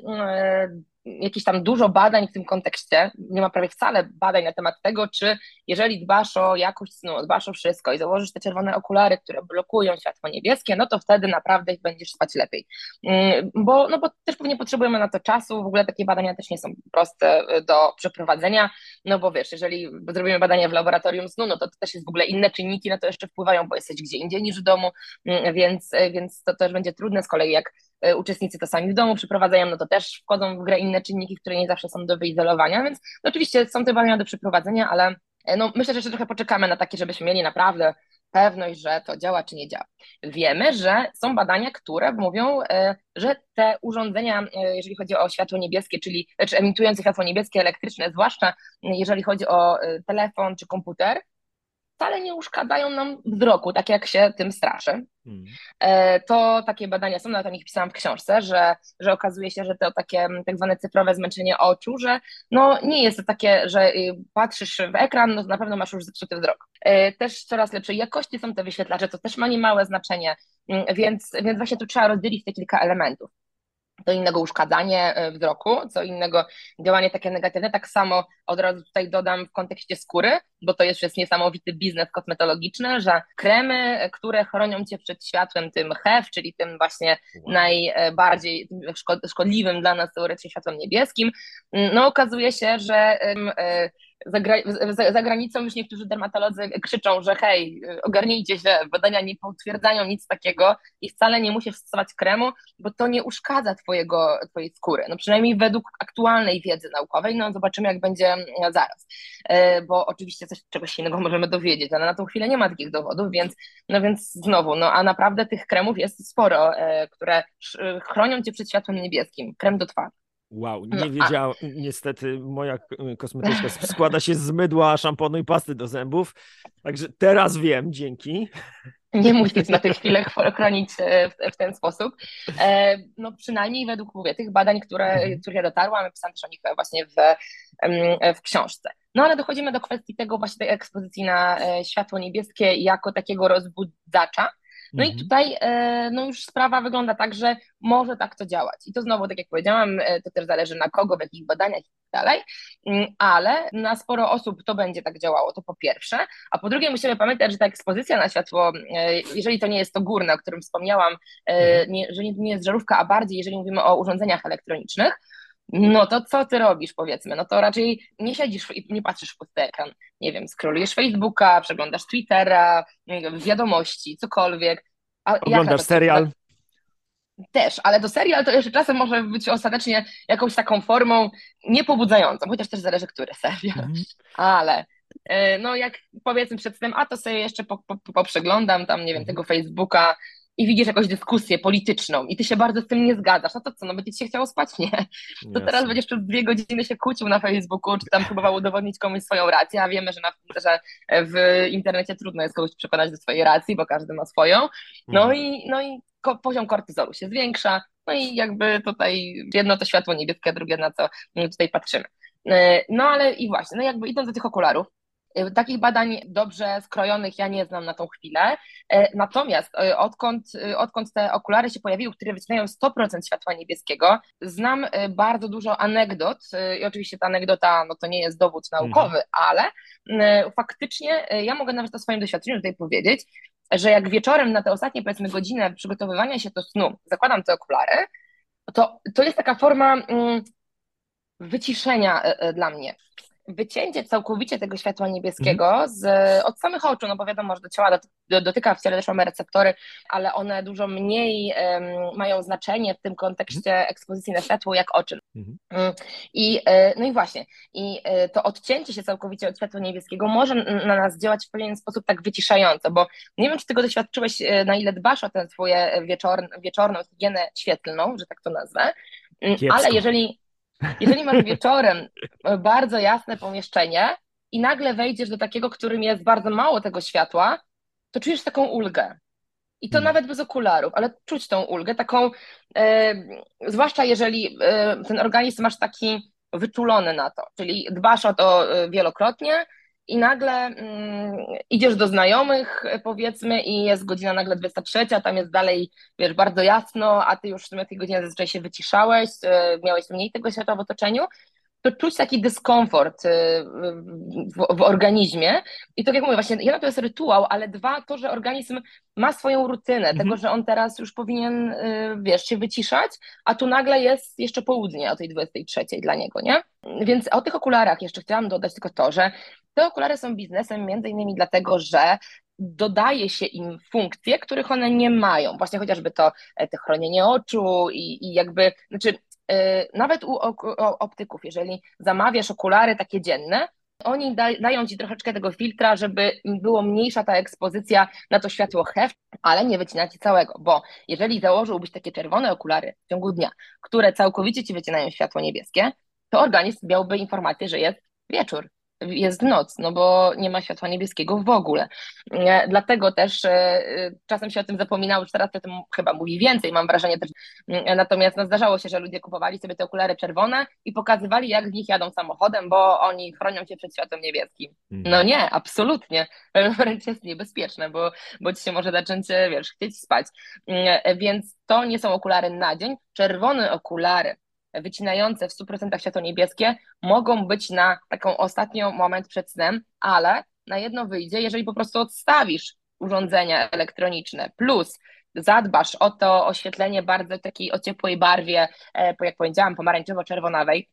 jakieś tam dużo badań w tym kontekście, nie ma prawie wcale badań na temat tego, czy jeżeli dbasz o jakość snu, dbasz o wszystko i założysz te czerwone okulary, które blokują światło niebieskie, no to wtedy naprawdę będziesz spać lepiej. Mm, bo, no bo też pewnie potrzebujemy na to czasu, w ogóle takie badania też nie są proste y, do przeprowadzenia, no bo wiesz, jeżeli zrobimy badania w laboratorium snu, no to, to też jest w ogóle inne czynniki na to jeszcze wpływają, bo jesteś gdzie indziej niż w domu, mm, więc, y, więc to też będzie trudne, z kolei jak uczestnicy to sami w domu przeprowadzają, no to też wchodzą w grę inne czynniki, które nie zawsze są do wyizolowania, więc no oczywiście są te badania do przeprowadzenia, ale e, no myślę, że jeszcze trochę poczekamy na takie, żebyśmy mieli naprawdę pewność, że to działa czy nie działa. Wiemy, że są badania, które mówią, e, że te urządzenia, jeżeli chodzi o światło niebieskie, czyli czy emitujące światło niebieskie elektryczne, zwłaszcza jeżeli chodzi o telefon czy komputer, wcale nie uszkadzają nam wzroku, tak jak się tym straszy. Hmm. E, to takie badania są, nawet o nich pisałam w książce, że, że okazuje się, że to takie tak zwane cyfrowe zmęczenie oczu, że no nie jest to takie, że y, patrzysz w ekran, no na pewno masz już zepsuty wzrok. E, też coraz lepszej jakości są te wyświetlacze, to też ma niemałe znaczenie, mm, więc, więc właśnie tu trzeba rozdzielić te kilka elementów. To innego uszkadzanie e, wzroku, co innego działanie takie negatywne. Tak samo od razu tutaj dodam w kontekście skóry, bo to jest już niesamowity biznes kosmetologiczny, że kremy, które chronią cię przed światłem tym HEV, czyli tym właśnie najbardziej szkodliwym dla nas teoretycznie światłem niebieskim, no okazuje się, że e, za, za, za, granicą już niektórzy dermatolodzy krzyczą, że hej, ogarnijcie się, badania nie potwierdzają nic takiego i wcale nie musisz stosować kremu, bo to nie uszkadza twojego, twojej skóry. No przynajmniej według aktualnej wiedzy naukowej, no zobaczymy jak będzie mm, zaraz. E, bo oczywiście coś, czegoś innego możemy dowiedzieć, ale na tą chwilę nie ma takich dowodów, więc, no więc znowu, no a naprawdę tych kremów jest sporo, e, które chronią cię przed światłem niebieskim. Krem do twarzy. Wow, nie no, wiedziałam. A... Niestety moja kosmetyczka składa się z mydła, szamponu i pasty do zębów. Także teraz wiem, dzięki. Nie musisz na tę chwilę chronić e, w, ten sposób. E, no przynajmniej według mówię, tych badań, które, mhm. ja dotarłam, pisałam też o nich właśnie w, w książce. No ale dochodzimy do kwestii tego właśnie tej ekspozycji na e, światło niebieskie jako takiego rozbudzacza. No mhm. i tutaj e, no już sprawa wygląda tak, że może tak to działać. I to znowu, tak jak powiedziałam, e, to też zależy na kogo, w jakich badaniach i tak dalej, mm, ale na sporo osób to będzie tak działało, to po pierwsze, a po drugie musimy pamiętać, że ta ekspozycja na światło, e, jeżeli to nie jest to górne, o którym wspomniałam, mhm. nie, że nie jest żarówka, a bardziej jeżeli mówimy o urządzeniach elektronicznych, no to co ty robisz, powiedzmy? No to raczej nie siedzisz i nie patrzysz w pusty ekran. Nie wiem, scrollujesz Facebooka, przeglądasz Twittera, wiadomości, cokolwiek. A Oglądasz serial? Też, ale to serial to jeszcze czasem może być ostatecznie jakąś taką formą niepobudzającą, chociaż też zależy, który serial. Mhm. Ale e, no jak powiedzmy przed tym, a to sobie jeszcze po, po, poprzeglądam tam, nie wiem, mhm. tego Facebooka, i widzisz jakąś dyskusję polityczną i ty się bardzo z tym nie zgadzasz, no to co, no będzie ci się chciało spać? Nie. To Jasne. teraz będziesz przez dwie godziny się kłócił na Facebooku, czy tam próbował udowodnić komuś swoją rację, a wiemy, że, na, że w internecie trudno jest kogoś przekonać do swojej racji, bo każdy ma swoją. No hmm. i, no i ko poziom kortyzolu się zwiększa, no i jakby tutaj jedno to światło niebieskie, drugie na co tutaj patrzymy. E, no ale i właśnie, no jakby idąc do tych okularów, takich badań dobrze skrojonych ja nie znam na tą chwilę. E, natomiast y, odkąd, y, odkąd te okulary się pojawiły, które wycinają 100% światła niebieskiego, znam bardzo dużo anegdot i oczywiście ta anegdota no to nie jest dowód naukowy, mhm. ale faktycznie ja mogę nawet o swoim doświadczeniu tutaj powiedzieć, że jak wieczorem na te ostatnie powiedzmy godzinę przygotowywania się do snu zakładam te okulary, to, to jest taka forma mm, wyciszenia dla mnie wycięcie całkowicie tego światła niebieskiego mhm. z, od samych oczu, no bo wiadomo, że do ciała dotyka, w ciele też mamy receptory, ale one dużo mniej um, mają znaczenie w tym kontekście mhm. ekspozycji na światło jak oczy. Mhm. Mm, I, e, no i właśnie, i e, to odcięcie się całkowicie od światła niebieskiego może na nas działać w pewien sposób tak wyciszająco, bo nie wiem, czy tego doświadczyłeś, e, na ile dbasz o tę wieczor, wieczorną higienę świetlną, że tak to nazwę, mm, Kiepsko. ale jeżeli jeżeli masz wieczorem bardzo jasne pomieszczenie i nagle wejdziesz do takiego, którym jest bardzo mało tego światła, to czujesz taką ulgę. I to hmm. nawet bez okularów, ale czuć tą ulgę, taką, e, zwłaszcza jeżeli e, ten organizm masz taki wyczulony na to, czyli dbasz o to e, wielokrotnie, i nagle mm, idziesz do znajomych, powiedzmy, i jest godzina nagle 23, a tam jest dalej, wiesz, bardzo jasno, a ty już w sumie tej godziny zazwyczaj się wyciszałeś, e, miałeś mniej tego światła w otoczeniu, to czuć taki dyskomfort e, w, w, organizmie. I tak jak mówię, właśnie jedna to jest rytuał, ale dwa to, że organizm ma swoją rutynę, mhm. tego, że on teraz już powinien, e, wiesz, się wyciszać, a tu nagle jest jeszcze południe o tej 23 dla niego, nie? Więc o tych okularach jeszcze chciałam dodać tylko to, że te okulary są biznesem między innymi dlatego, że dodaje się im funkcje, których one nie mają. Właśnie chociażby to, e, chronienie oczu i, i jakby, znaczy yy, nawet u, u, optyków, jeżeli zamawiasz okulary takie dzienne, oni da, dają ci troszeczkę tego filtra, żeby było mniejsza ta ekspozycja na to światło HEV, ale nie wycina ci całego, bo jeżeli założyłbyś takie czerwone okulary w ciągu dnia, które całkowicie ci wycinają światło niebieskie, to organizm miałby informację, że jest wieczór jest noc, no bo nie ma światła niebieskiego w ogóle. Dlatego też e, czasem się o tym zapominało, już teraz o tym chyba mówi więcej, mam wrażenie też. Natomiast no, zdarzało się, że ludzie kupowali sobie te okulary czerwone i pokazywali, jak w nich jadą samochodem, bo oni chronią cię przed światłem niebieskim. Mhm. No nie, absolutnie. <laughs> Wręcz jest niebezpieczne, bo, bo ci się może zacząć, wiesz, chcieć spać. Więc to nie są okulary na dzień. Czerwone okulary wycinające w 100% światło niebieskie mogą być na taką ostatnią moment przed snem, ale na jedno wyjdzie, jeżeli po prostu odstawisz urządzenia elektroniczne, plus zadbasz o to oświetlenie bardzo takiej o ciepłej barwie, e, jak powiedziałam, pomarańczowo-czerwonawej,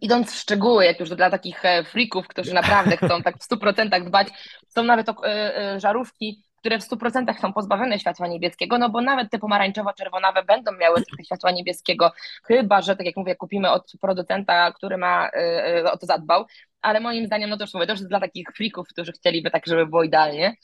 Idąc w szczegóły, jak już dla takich e, freaków, którzy naprawdę chcą tak w 100% dbać, są nawet e, żarówki które w 100% są pozbawione światła niebieskiego, no bo nawet te pomarańczowo-czerwonawe będą miały trochę światła niebieskiego, chyba, że tak jak mówię, kupimy od producenta, który ma y, y, o to zadbał, ale moim zdaniem, no to już mówię, to już jest dla takich freaków, którzy chcieliby tak, żeby było idealnie.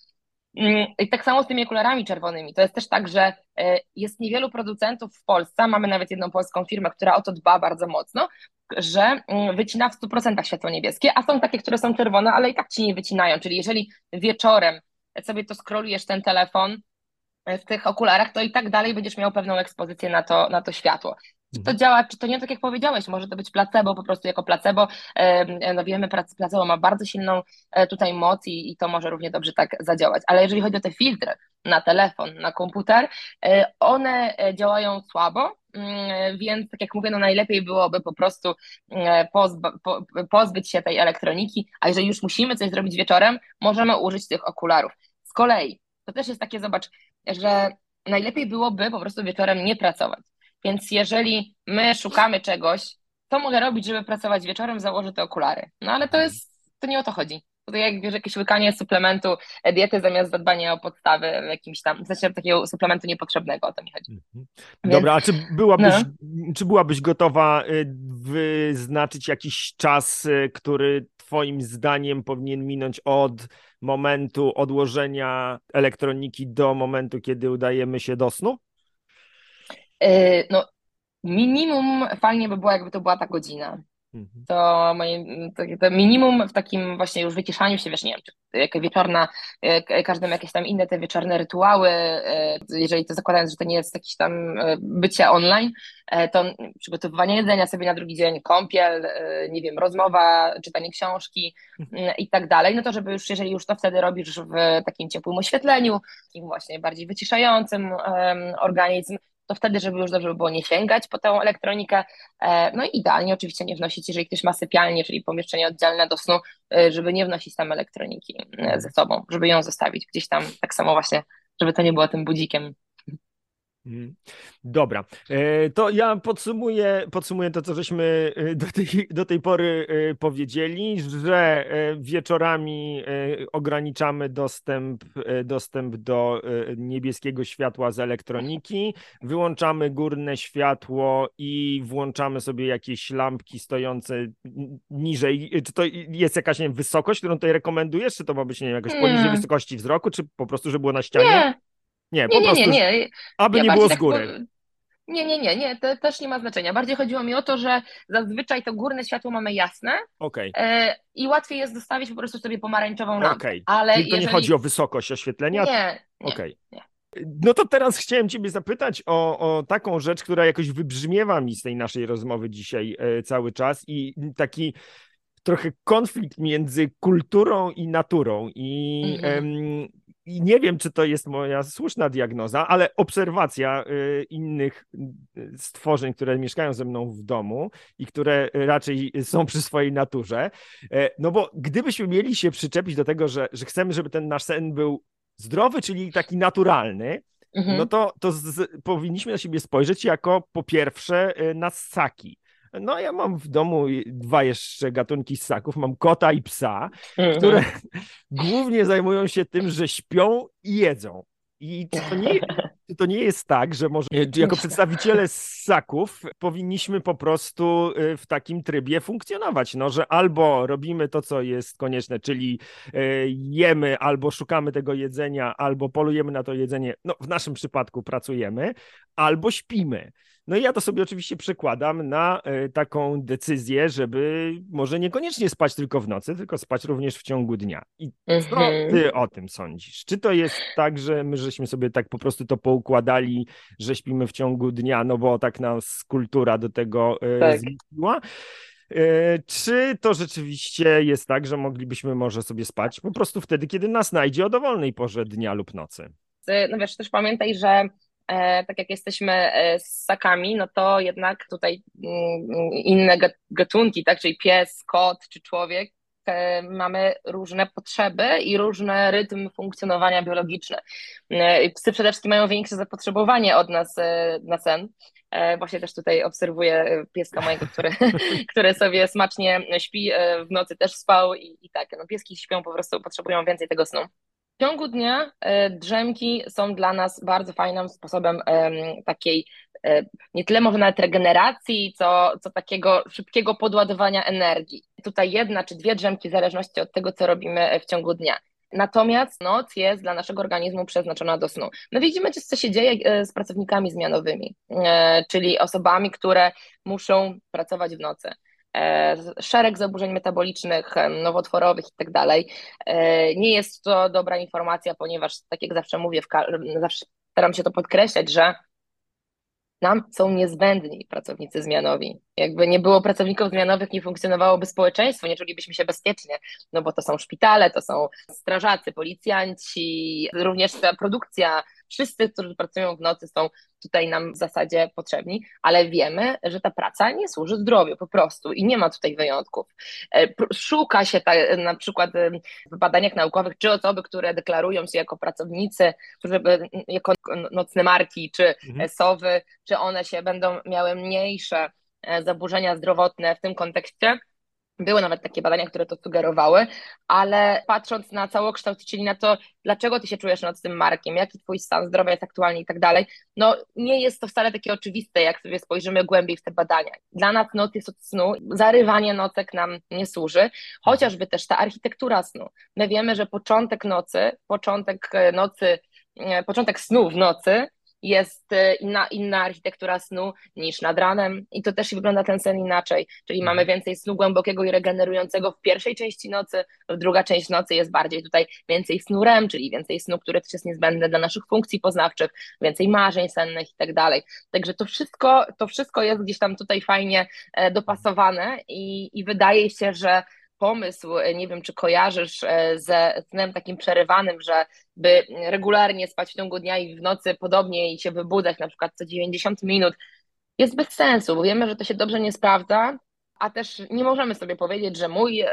Mm, I tak samo z tymi okularami czerwonymi. To jest też tak, że y, jest niewielu producentów w Polsce, mamy nawet jedną polską firmę, która o to dba bardzo mocno, że mm, wycina w 100% światło niebieskie, a są takie, które są czerwone, ale i tak ci nie wycinają. Czyli jeżeli wieczorem jak sobie to skrolujesz ten telefon e, w tych okularach, to i tak dalej będziesz miał pewną ekspozycję na to, na to światło. Czy to mhm. działa, czy to nie tak jak powiedziałeś, może to być placebo, po prostu jako placebo. E, no wiemy, placebo ma bardzo silną e, tutaj moc i, i to może równie dobrze tak zadziałać. Ale jeżeli chodzi o te filtry na telefon, na komputer, one działają słabo, więc tak jak mówię, no najlepiej byłoby po prostu pozba, po, pozbyć się tej elektroniki, a jeżeli już musimy coś zrobić wieczorem, możemy użyć tych okularów. Z kolei, to też jest takie, zobacz, że najlepiej byłoby po prostu wieczorem nie pracować. Więc jeżeli my szukamy czegoś, co mogę robić, żeby pracować wieczorem, założę te okulary. No ale to jest, to nie o to chodzi. To jak wiesz, jakieś łykanie suplementu e, diety zamiast zadbania o podstawy jakimś tam, w sensie takiego suplementu niepotrzebnego, o to mi chodzi. Mhm. Dobra, Więc, a czy byłabyś, no. czy byłabyś gotowa y, wyznaczyć jakiś czas, y, który twoim zdaniem powinien minąć od momentu odłożenia elektroniki do momentu, kiedy udajemy się do snu? Yy, no, minimum fajnie by było, jakby to była ta godzina. Mhm. To moje to, minimum w takim właśnie już wyciszaniu się, wiesz, nie wiem, jaka wieczorna, każdy ma jakieś tam inne te wieczorne rytuały, yy, jeżeli to zakładając, że to nie jest jakieś tam yy, bycie online, to przygotowywanie jedzenia sobie na drugi dzień, kąpiel, nie wiem, rozmowa, czytanie książki mhm. i tak dalej, no to żeby już, jeżeli już to wtedy robisz w takim ciepłym oświetleniu, takim właśnie bardziej wyciszającym organizm, to wtedy, żeby już dobrze było nie sięgać po tę elektronikę. E, no i idealnie oczywiście nie wnosić, jeżeli ktoś ma sypialnię, czyli pomieszczenie oddzielne do snu, e, żeby nie wnosić tam elektroniki e, ze sobą, żeby ją zostawić gdzieś tam tak samo właśnie, żeby to nie było tym budzikiem. Dobra, e, to ja podsumuję, podsumuję to, co żeśmy e, do tej, do tej pory e, powiedzieli, że wieczorami ograniczamy dostęp, dostęp do niebieskiego światła z elektroniki, wyłączamy górne światło i włączamy sobie jakieś lampki stojące niżej. Czy to jest jakaś nie wiem, wysokość, którą tutaj rekomendujesz? Czy to ma być nie wiem, jakaś poniżej wysokości wzroku, czy po prostu, żeby było na ścianie? Nie. Nie, po nie, prostu, nie, nie. aby ja nie było z tak góry. Nie, nie, nie, nie, to też nie ma znaczenia. Bardziej chodziło mi o to, że zazwyczaj to górne światło mamy jasne okay. e, i łatwiej jest zostawić po prostu sobie pomarańczową lampę. Okay. Ale Czyli to jeżeli... nie chodzi o wysokość oświetlenia? Nie, nie, okay. nie. No to teraz chciałem Ciebie zapytać o, o, taką rzecz, która jakoś wybrzmiewa mi z tej naszej rozmowy dzisiaj e, cały czas i taki trochę konflikt między kulturą i naturą. I mhm i nie wiem, czy to jest moja słuszna diagnoza, ale obserwacja y, innych y, stworzeń, które mieszkają ze mną w domu i które raczej są przy swojej naturze. E, no bo gdybyśmy mieli się przyczepić do tego, że, że chcemy, żeby ten nasz sen był zdrowy, czyli taki naturalny, mhm. no to, to z, powinniśmy na siebie spojrzeć jako po pierwsze y, na ssaki. No, ja mam w domu dwa jeszcze gatunki ssaków. Mam kota i psa, mhm. które <laughs> głównie zajmują się tym, że śpią i jedzą. I czy to nie, czy to nie jest tak, że może jako przedstawiciele ssaków powinniśmy po prostu y, w takim trybie funkcjonować, no, że albo robimy to, co jest konieczne, czyli y, jemy, albo szukamy tego jedzenia, albo polujemy na to jedzenie, no w naszym przypadku pracujemy, albo śpimy. No i ja to sobie oczywiście przekładam na e, taką decyzję, żeby może niekoniecznie spać tylko w nocy, tylko spać również w ciągu dnia. I co Mhm. ty o tym sądzisz? Czy to jest tak, że my żeśmy sobie tak po prostu to poukładali, że śpimy w ciągu dnia, no bo tak nas kultura do tego e, Tak. zmusiła? E, Czy to rzeczywiście jest tak, że moglibyśmy może sobie spać po prostu wtedy, kiedy nas znajdzie o dowolnej porze dnia lub nocy? no wiesz, też pamiętaj, że tak jak jesteśmy e, ssakami, no to jednak tutaj mm, inne gat- gatunki, tak, czyli pies, kot czy człowiek, e, mamy różne potrzeby i różne rytmy funkcjonowania biologiczne. E, Psy przede wszystkim mają większe zapotrzebowanie od nas e, na sen. E, Właśnie też tutaj obserwuję e, pieska mojego, który, <laughs> który sobie smacznie śpi, e, w nocy też spał i, i tak, no pieski śpią po prostu, potrzebują więcej tego snu. W ciągu dnia e, drzemki są dla nas bardzo fajnym sposobem em, takiej e, nie tyle może nawet regeneracji, co, co takiego szybkiego podładowania energii. Tutaj jedna czy dwie drzemki w zależności od tego, co robimy w ciągu dnia. Natomiast noc jest dla naszego organizmu przeznaczona do snu. My widzimy, co się dzieje e, z pracownikami zmianowymi, e, czyli osobami, które muszą pracować w nocy. E, Szereg zaburzeń metabolicznych, nowotworowych i tak. E, Nie jest to dobra informacja, ponieważ, tak jak zawsze mówię, zawsze staram się to podkreślać, że nam są niezbędni pracownicy zmianowi. Jakby nie było pracowników zmianowych, nie funkcjonowałoby społeczeństwo, nie czulibyśmy się bezpiecznie, no bo to są szpitale, to są strażacy, policjanci, również ta produkcja, wszyscy, którzy pracują w nocy są tutaj nam w zasadzie potrzebni, ale wiemy, że ta praca nie służy zdrowiu po prostu i nie ma tutaj wyjątków. E, Szuka się ta, na przykład e, w badaniach naukowych, czy osoby, które deklarują się jako pracownicy, którzy jako nocne marki, czy Mhm. sowy, czy one się będą miały mniejsze e, zaburzenia zdrowotne w tym kontekście. Były nawet takie badania, które to sugerowały, ale patrząc na całokształt, czyli na to, dlaczego ty się czujesz nocnym markiem, jaki twój stan zdrowia jest aktualny i tak dalej, no nie jest to wcale takie oczywiste, jak sobie spojrzymy głębiej w te badania. Dla nas noc jest od snu, zarywanie nocek nam nie służy, chociażby też ta architektura snu. My wiemy, że początek nocy, początek e, nocy, e, początek snu w nocy jest e, inna, inna architektura snu niż nad ranem i to też wygląda ten sen inaczej, czyli mamy więcej snu głębokiego i regenerującego w pierwszej części nocy, druga część nocy jest bardziej tutaj więcej snu REM, czyli więcej snu, który też jest niezbędny dla naszych funkcji poznawczych, więcej marzeń sennych i tak dalej. Także to wszystko, to wszystko jest gdzieś tam tutaj fajnie e, dopasowane i, i wydaje się, że pomysł, e, nie wiem, czy kojarzysz e, ze snem takim przerywanym, że by regularnie spać w ciągu dnia i w nocy podobnie i się wybudzać na przykład co 90 minut, jest bez sensu, bo wiemy, że to się dobrze nie sprawdza, a też nie możemy sobie powiedzieć, że mój e,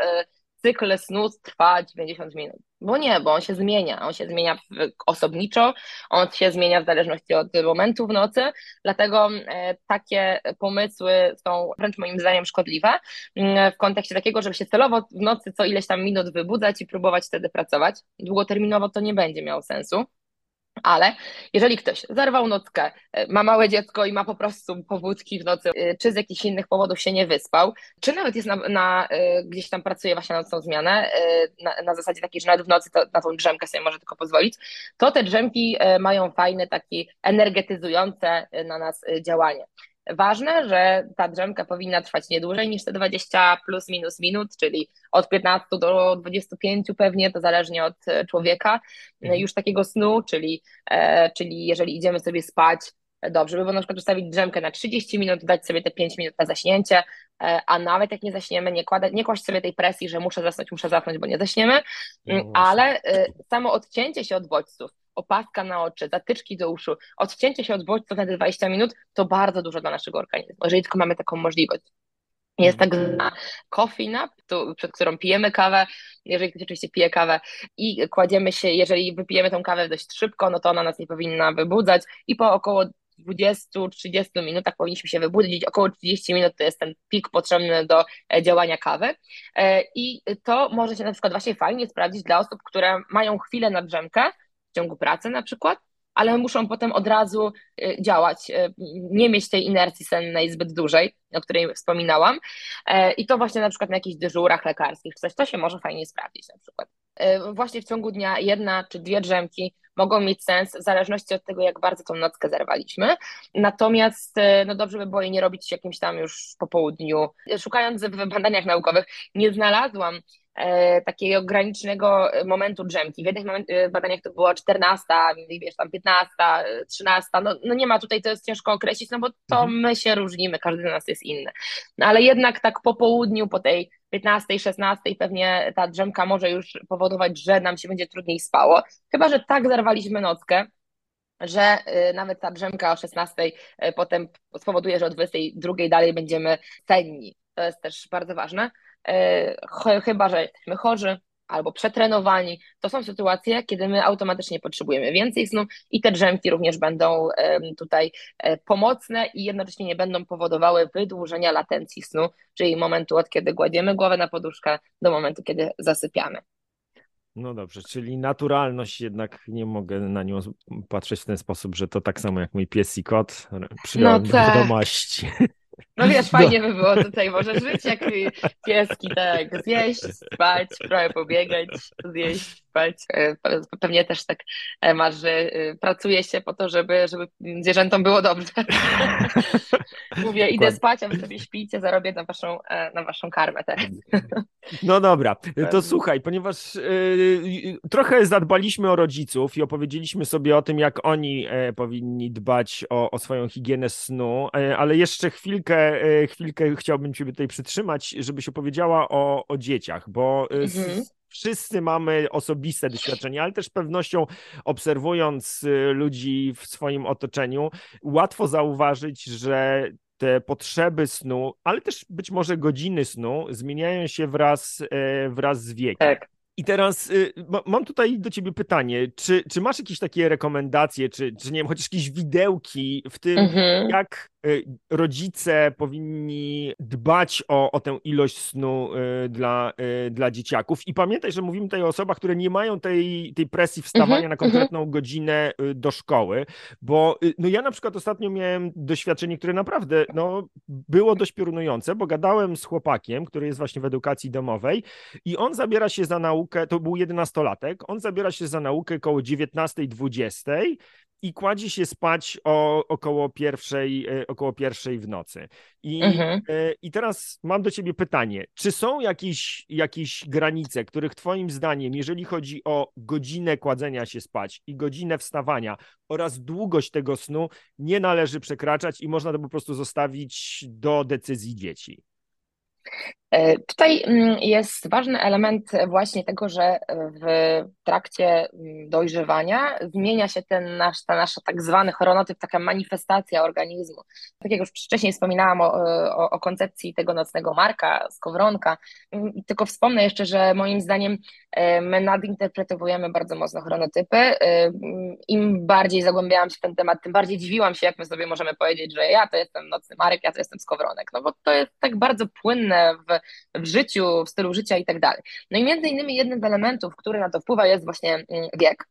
cykl snu trwa 90 minut. Bo nie, bo on się zmienia. On się zmienia osobniczo, on się zmienia w zależności od momentu w nocy, dlatego e, takie pomysły są wręcz moim zdaniem szkodliwe mm, w kontekście takiego, żeby się celowo w nocy co ileś tam minut wybudzać i próbować wtedy pracować. Długoterminowo to nie będzie miało sensu. Ale jeżeli ktoś zarwał nockę, e, ma małe dziecko i ma po prostu powódki w nocy, e, czy z jakichś innych powodów się nie wyspał, czy nawet jest na, na e, gdzieś tam pracuje właśnie na nocną zmianę, na, na zasadzie takiej, że nawet w nocy to, na tą drzemkę sobie może tylko pozwolić, to te drzemki mają fajne, takie energetyzujące na nas działanie. Ważne, że ta drzemka powinna trwać nie dłużej niż te 20 plus minus minut, czyli od 15 do 25 pewnie, to zależnie od e, człowieka, Mhm. już takiego snu, czyli, e, czyli jeżeli idziemy sobie spać, e, dobrze by było na przykład ustawić drzemkę na 30 minut, dać sobie te 5 minut na zaśnięcie, e, a nawet jak nie zaśniemy, nie, kłada, nie kłaść sobie tej presji, że muszę zasnąć, muszę zasnąć, bo nie zaśniemy, No Mm, właśnie. ale e, samo odcięcie się od bodźców, opaska na oczy, zatyczki do uszu, odcięcie się od bodźców na te 20 minut, to bardzo dużo dla naszego organizmu, jeżeli tylko mamy taką możliwość. Jest tak zwana coffee nap, tu, przed którą pijemy kawę, jeżeli ktoś oczywiście pije kawę i kładziemy się, jeżeli wypijemy tą kawę dość szybko, no to ona nas nie powinna wybudzać i po około 20-30 minutach powinniśmy się wybudzić, około 30 minut to jest ten pik potrzebny do e, działania kawy. E, i to może się na przykład właśnie fajnie sprawdzić dla osób, które mają chwilę na drzemkę ciągu pracy na przykład, ale muszą potem od razu e, działać, e, nie mieć tej inercji sennej zbyt dużej, o której wspominałam. E, I to właśnie na przykład na jakichś dyżurach lekarskich, coś to się może fajnie sprawdzić na przykład. Właśnie w ciągu dnia jedna czy dwie drzemki mogą mieć sens w zależności od tego, jak bardzo tą nockę zerwaliśmy. Natomiast no dobrze by było jej nie robić jakimś tam już po południu. Szukając w badaniach naukowych, nie znalazłam takiego granicznego momentu drzemki. W jednych e, badaniach to było 14, wiesz, tam 15, 13, no, no nie ma tutaj, to jest ciężko określić, no bo to mhm. my się różnimy, każdy z nas jest inny. No ale jednak tak po południu, po tej 15, 16 pewnie ta drzemka może już powodować, że nam się będzie trudniej spało. Chyba, że tak zerwaliśmy nockę, że nawet ta drzemka o 16 y, potem spowoduje, że o 22 dalej będziemy senni. To jest też bardzo ważne. Y, chyba, że jesteśmy chorzy albo przetrenowani, to są sytuacje, kiedy my automatycznie potrzebujemy więcej snu i te drzemki również będą tutaj e, pomocne i jednocześnie nie będą powodowały wydłużenia latencji snu, czyli momentu od kiedy kładziemy głowę na poduszkę do momentu, kiedy zasypiamy. No dobrze, czyli naturalność jednak nie mogę na nią patrzeć w ten sposób, że to tak samo jak mój pies i kot, przyjąłem no tak. do wiadomości. <laughs> No wiesz, fajnie no. by było tutaj może żyć jak pieski, tak, zjeść, spać, trochę pobiegać, zjeść, E, pewnie też tak e, masz, że e, pracuje się po to, żeby, żeby zwierzętom było dobrze. <laughs> Mówię, idę spać, a wy sobie śpijcie, zarobię na waszą, na waszą karmę teraz. No dobra, to słuchaj, ponieważ trochę zadbaliśmy o rodziców i opowiedzieliśmy sobie o tym, jak oni powinni dbać o, o swoją higienę snu, ale jeszcze chwilkę, chwilkę chciałbym Ciebie tutaj przytrzymać, żebyś opowiedziała o, o dzieciach, bo mhm wszyscy mamy osobiste doświadczenia, ale też pewnością obserwując y, ludzi w swoim otoczeniu, łatwo zauważyć, że te potrzeby snu, ale też być może godziny snu zmieniają się wraz, e, wraz z wiekiem. Tak. I teraz y, mam tutaj do ciebie pytanie, czy, czy masz jakieś takie rekomendacje, czy, czy nie wiem, chociaż jakieś widełki w tym, mhm. jak rodzice powinni dbać o, o tę ilość snu y, dla, y, dla dzieciaków. I pamiętaj, że mówimy tutaj o osobach, które nie mają tej, tej presji wstawania mm -hmm, na konkretną mm -hmm. godzinę do szkoły, bo no ja na przykład ostatnio miałem doświadczenie, które naprawdę no, było dość piorunujące, bo gadałem z chłopakiem, który jest właśnie w edukacji domowej i on zabiera się za naukę, to był jedenastolatek, on zabiera się za naukę koło 19-20 i kładzie się spać o, około, pierwszej, e, około pierwszej w nocy. I, mhm. E, I teraz mam do ciebie pytanie, czy są jakieś, jakieś granice, których twoim zdaniem, jeżeli chodzi o godzinę kładzenia się spać i godzinę wstawania oraz długość tego snu, nie należy przekraczać i można to po prostu zostawić do decyzji dzieci? E, tutaj mm, jest ważny element właśnie tego, że w trakcie mm, dojrzewania zmienia się ten nasz, ta nasza tak zwany chronotyp, taka manifestacja organizmu. Tak jak już wcześniej wspominałam o, o, o koncepcji tego nocnego marka, skowronka, mm, tylko wspomnę jeszcze, że moim zdaniem e, my nadinterpretowujemy bardzo mocno chronotypy. E, Im bardziej zagłębiałam się w ten temat, tym bardziej dziwiłam się, jak my sobie możemy powiedzieć, że ja to jestem nocny marek, ja to jestem skowronek, no bo to jest tak bardzo płynne w w życiu, w stylu życia i tak dalej. No i między innymi jednym z elementów, który na to wpływa, jest właśnie mm, wiek.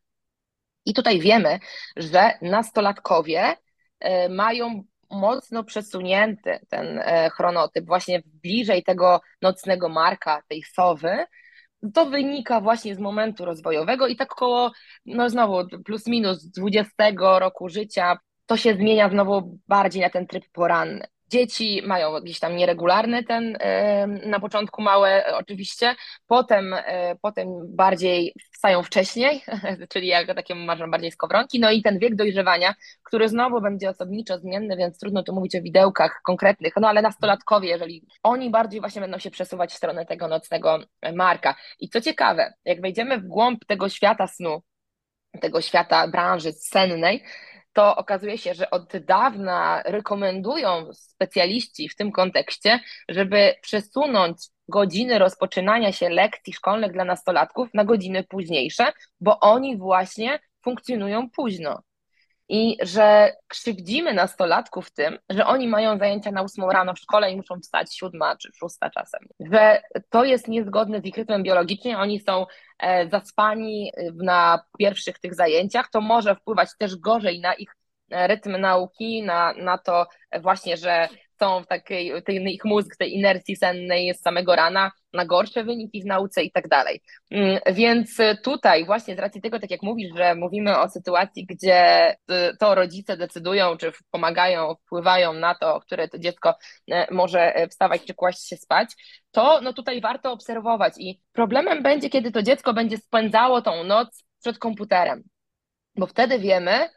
I tutaj wiemy, że nastolatkowie e, mają mocno przesunięty ten e, chronotyp, właśnie bliżej tego nocnego marka, tej sowy, to wynika właśnie z momentu rozwojowego i tak koło, no znowu plus minus 20 roku życia, to się zmienia znowu bardziej na ten tryb poranny. Dzieci mają jakiś tam nieregularny ten, na początku małe oczywiście, potem, e, potem bardziej wstają wcześniej, <laughs> czyli jak takie marzą bardziej skowronki, no i ten wiek dojrzewania, który znowu będzie osobniczo zmienny, więc trudno tu mówić o widełkach konkretnych, no ale nastolatkowie, jeżeli oni bardziej właśnie będą się przesuwać w stronę tego nocnego marka. I co ciekawe, jak wejdziemy w głąb tego świata snu, tego świata branży sennej, to okazuje się, że od dawna rekomendują specjaliści w tym kontekście, żeby przesunąć godziny rozpoczynania się lekcji szkolnych dla nastolatków na godziny późniejsze, bo oni właśnie funkcjonują późno i że krzywdzimy nastolatków tym, że oni mają zajęcia na ósmą rano w szkole i muszą wstać siódma czy szósta czasem. Że to jest niezgodne z ich rytmem biologicznym, oni są e, zaspani na pierwszych tych zajęciach, to może wpływać też gorzej na ich rytm nauki, na, na to właśnie, że są w takiej, tej, ich mózg, tej inercji sennej z samego rana, na gorsze wyniki w nauce i tak dalej. Mm, więc tutaj właśnie z racji tego, tak jak mówisz, że mówimy o sytuacji, gdzie y, to rodzice decydują, czy pomagają, wpływają na to, które to dziecko e, może e, wstawać czy kłaść się spać, to no tutaj warto obserwować i problemem będzie, kiedy to dziecko będzie spędzało tą noc przed komputerem, bo wtedy wiemy,